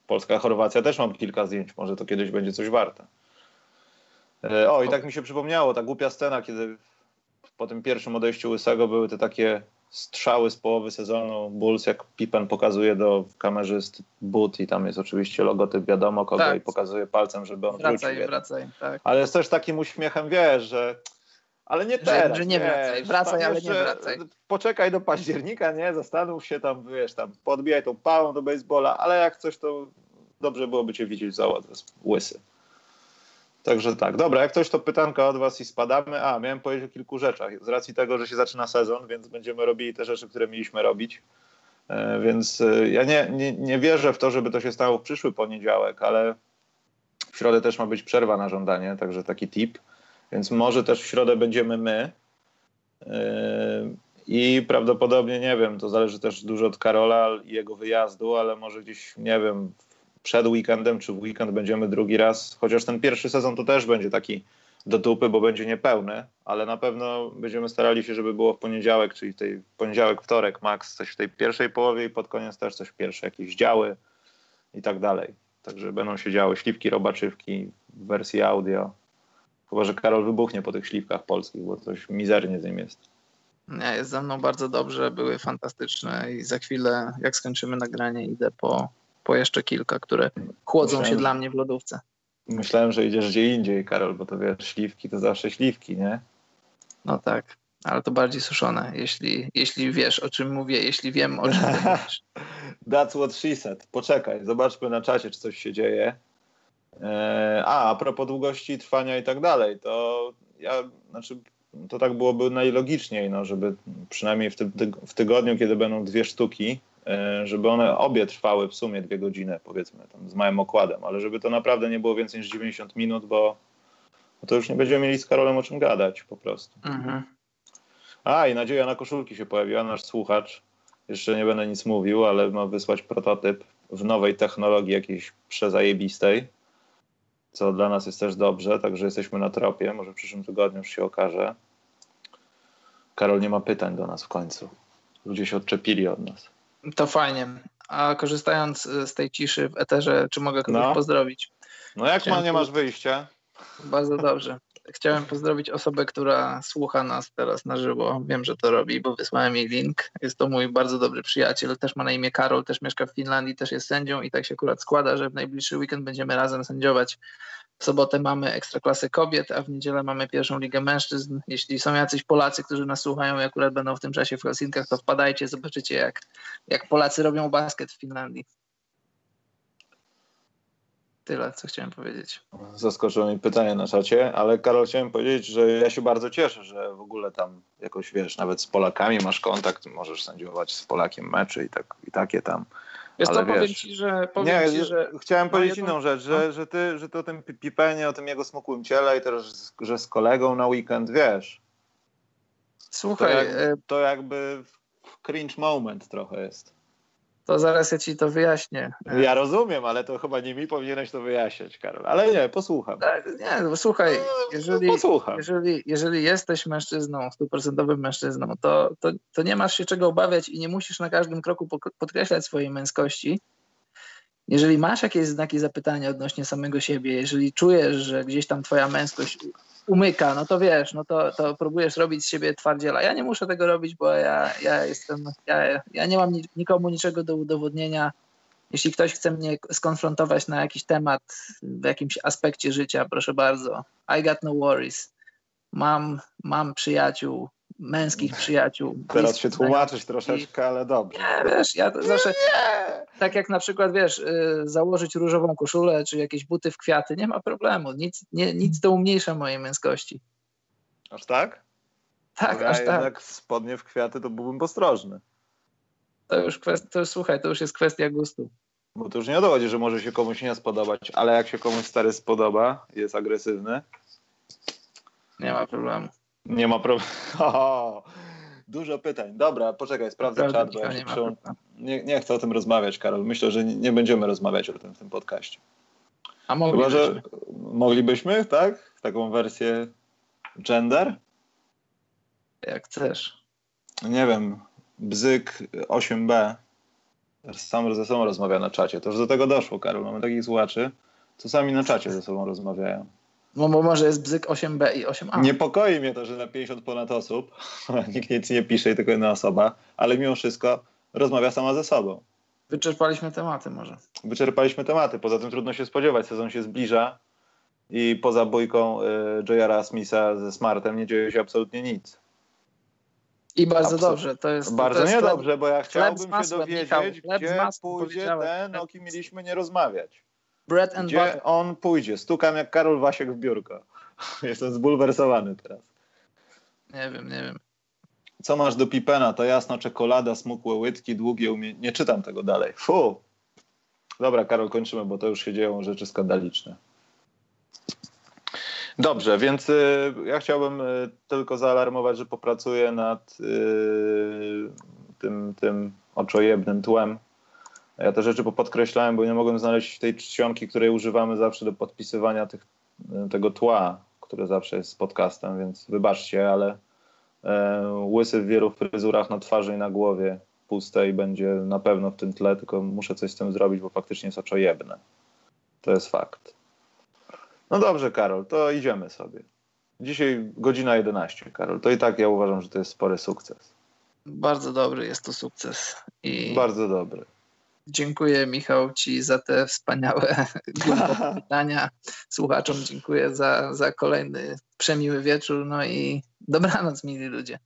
Polska, Chorwacja też mam kilka zdjęć, może to kiedyś będzie coś warte. E, o, i tak mi się przypomniało, ta głupia scena, kiedy po tym pierwszym odejściu Łysego były te takie strzały z połowy sezonu Bulls, jak Pippen pokazuje do kamerzyst but i tam jest oczywiście logotyp wiadomo kogo tak. i pokazuje palcem, żeby on wracaj, wrócił. Wracaj, tak. Ale jest też takim uśmiechem, wiesz, że ale nie teraz. Że, nie wracaj, wiesz, wracaj, ale nie wracaj. Poczekaj do października, nie, zastanów się tam, wiesz, tam podbijaj tą pałą do baseballa, ale jak coś, to dobrze byłoby cię widzieć za łysy. Także tak. Dobra, jak ktoś to pytanka od was i spadamy. A, miałem powiedzieć o kilku rzeczach. Z racji tego, że się zaczyna sezon, więc będziemy robili te rzeczy, które mieliśmy robić. E, więc e, ja nie, nie, nie wierzę w to, żeby to się stało w przyszły poniedziałek, ale w środę też ma być przerwa na żądanie, także taki tip. Więc może też w środę będziemy my. E, I prawdopodobnie, nie wiem, to zależy też dużo od Karola i jego wyjazdu, ale może gdzieś, nie wiem, przed weekendem czy w weekend będziemy drugi raz, chociaż ten pierwszy sezon to też będzie taki do dupy, bo będzie niepełny, ale na pewno będziemy starali się, żeby było w poniedziałek, czyli tej poniedziałek, wtorek, max coś w tej pierwszej połowie i pod koniec też coś pierwsze, jakieś działy i tak dalej. Także będą się działy śliwki, robaczywki w wersji audio. Chyba, że Karol wybuchnie po tych śliwkach polskich, bo coś mizernie z nim jest. Nie, jest ze mną bardzo dobrze, były fantastyczne i za chwilę, jak skończymy nagranie, idę po po jeszcze kilka, które chłodzą Myślałem, się dla mnie w lodówce. Myślałem, że idziesz gdzie indziej, Karol, bo to wiesz, śliwki to zawsze śliwki, nie? No tak, ale to bardziej suszone, jeśli, jeśli wiesz, o czym mówię, jeśli wiem, o czym mówisz. That's what she said. Poczekaj, zobaczmy na czacie, czy coś się dzieje. E, a, a propos długości trwania i tak dalej, to ja, znaczy, to tak byłoby najlogiczniej, no, żeby przynajmniej w, ty w tygodniu, kiedy będą dwie sztuki, żeby one obie trwały w sumie dwie godziny, powiedzmy, tam z małym okładem, ale żeby to naprawdę nie było więcej niż 90 minut, bo, bo to już nie będziemy mieli z Karolem o czym gadać po prostu. Mhm. A, i nadzieja na koszulki się pojawiła, nasz słuchacz. Jeszcze nie będę nic mówił, ale ma wysłać prototyp w nowej technologii jakiejś przezajebistej, co dla nas jest też dobrze, także jesteśmy na tropie, może w przyszłym tygodniu już się okaże. Karol nie ma pytań do nas w końcu. Ludzie się odczepili od nas. To fajnie. A korzystając y, z tej ciszy w eterze, czy mogę kogoś no. pozdrowić? No jak ma, nie masz wyjścia? Bardzo dobrze. Chciałem pozdrowić osobę, która słucha nas teraz na żywo. Wiem, że to robi, bo wysłałem jej link. Jest to mój bardzo dobry przyjaciel. Też ma na imię Karol, też mieszka w Finlandii, też jest sędzią i tak się akurat składa, że w najbliższy weekend będziemy razem sędziować w sobotę mamy Ekstraklasę Kobiet, a w niedzielę mamy pierwszą Ligę Mężczyzn. Jeśli są jacyś Polacy, którzy nas słuchają i akurat będą w tym czasie w Helsinkach, to wpadajcie, zobaczycie jak, jak Polacy robią basket w Finlandii. Tyle, co chciałem powiedzieć. Zaskoczyło mi pytanie na czacie, ale Karol, chciałem powiedzieć, że ja się bardzo cieszę, że w ogóle tam jakoś, wiesz, nawet z Polakami masz kontakt, możesz sędziować z Polakiem mecze i, tak, i takie tam Wiesz Ale powiem wiesz, ci, że... Powiem nie, ci, że chciałem powiedzieć jedną... inną rzecz, że, no. że, ty, że ty o tym pipenie, o tym jego smukłym ciele i też, że z kolegą na weekend, wiesz. Słuchaj... To, jak, e- to jakby cringe moment trochę jest. To zaraz ja ci to wyjaśnię. Ja rozumiem, ale to chyba nie mi powinieneś to wyjaśniać, Karol. Ale nie, posłucham. Tak, nie, no słuchaj, no, jeżeli, posłucham. Jeżeli, jeżeli jesteś mężczyzną, stuprocentowym mężczyzną, to, to, to nie masz się czego obawiać i nie musisz na każdym kroku podkreślać swojej męskości. Jeżeli masz jakieś znaki zapytania odnośnie samego siebie, jeżeli czujesz, że gdzieś tam twoja męskość umyka, no to wiesz, no to, to próbujesz robić z siebie twardziela. Ja nie muszę tego robić, bo ja, ja jestem, ja, ja nie mam nikomu niczego do udowodnienia. Jeśli ktoś chce mnie skonfrontować na jakiś temat w jakimś aspekcie życia, proszę bardzo. I got no worries. Mam, mam przyjaciół, męskich przyjaciół. Teraz się tłumaczysz troszeczkę, ale dobrze. Nie, wiesz, ja zawsze, nie. tak jak na przykład, wiesz, y, założyć różową koszulę, czy jakieś buty w kwiaty, nie ma problemu. Nic, nie, nic to umniejsza mojej męskości. Aż tak? Tak, ja aż tak. jednak spodnie w kwiaty to byłbym ostrożny. To już, kwest... to już słuchaj, to już jest kwestia gustu. Bo to już nie dowodzi, że może się komuś nie spodobać, ale jak się komuś stary spodoba, jest agresywny. Nie ma problemu. Nie ma problemu. Dużo pytań. Dobra, poczekaj, sprawdzę czat, bo ja nie się przyłą... problemu. nie, nie chcę o tym rozmawiać, Karol. Myślę, że nie, nie będziemy rozmawiać o tym w tym podcaście. A Chyba, moglibyśmy. że moglibyśmy, tak? Taką wersję gender? Jak chcesz. Nie wiem, Bzyk 8B sam ze sobą rozmawia na czacie. To już do tego doszło, Karol. Mamy takich słuchaczy, co sami na czacie ze sobą rozmawiają. No bo może jest bzyk 8B i 8A. Niepokoi mnie to, że na 50 ponad osób nikt nic nie pisze i tylko jedna osoba, ale mimo wszystko rozmawia sama ze sobą. Wyczerpaliśmy tematy może. Wyczerpaliśmy tematy, poza tym trudno się spodziewać, sezon się zbliża i poza bójką y, J.R. Smitha ze Smartem nie dzieje się absolutnie nic. I bardzo Absolutnie. dobrze. To jest, Bardzo to jest niedobrze, bo ja chciałbym się dowiedzieć, Michał, chleb gdzie pójdzie ten, o kim mieliśmy nie rozmawiać. Bread and Gdzie butter. on pójdzie? Stukam jak Karol Wasiek w biurko. Jestem zbulwersowany teraz. Nie wiem, nie wiem. Co masz do Pipena? To jasna czekolada, smukłe łydki, długie umie... Nie czytam tego dalej. Fu! Dobra, Karol, kończymy, bo to już się dzieją rzeczy skandaliczne. Dobrze, więc y, ja chciałbym y, tylko zaalarmować, że popracuję nad y, tym, tym oczojebnym tłem. Ja te rzeczy podkreślałem, bo nie mogłem znaleźć tej czcionki, której używamy zawsze do podpisywania tych, y, tego tła, które zawsze jest z podcastem, więc wybaczcie, ale e, łysy w wielu fryzurach na twarzy i na głowie puste i będzie na pewno w tym tle, tylko muszę coś z tym zrobić, bo faktycznie jest oczojebne. To jest fakt. No dobrze, Karol, to idziemy sobie. Dzisiaj godzina 11, Karol. To i tak ja uważam, że to jest spory sukces. Bardzo dobry jest to sukces. I Bardzo dobry. Dziękuję Michał Ci za te wspaniałe pytania. Słuchaczom dziękuję za, za kolejny przemiły wieczór. No i dobranoc, mili ludzie.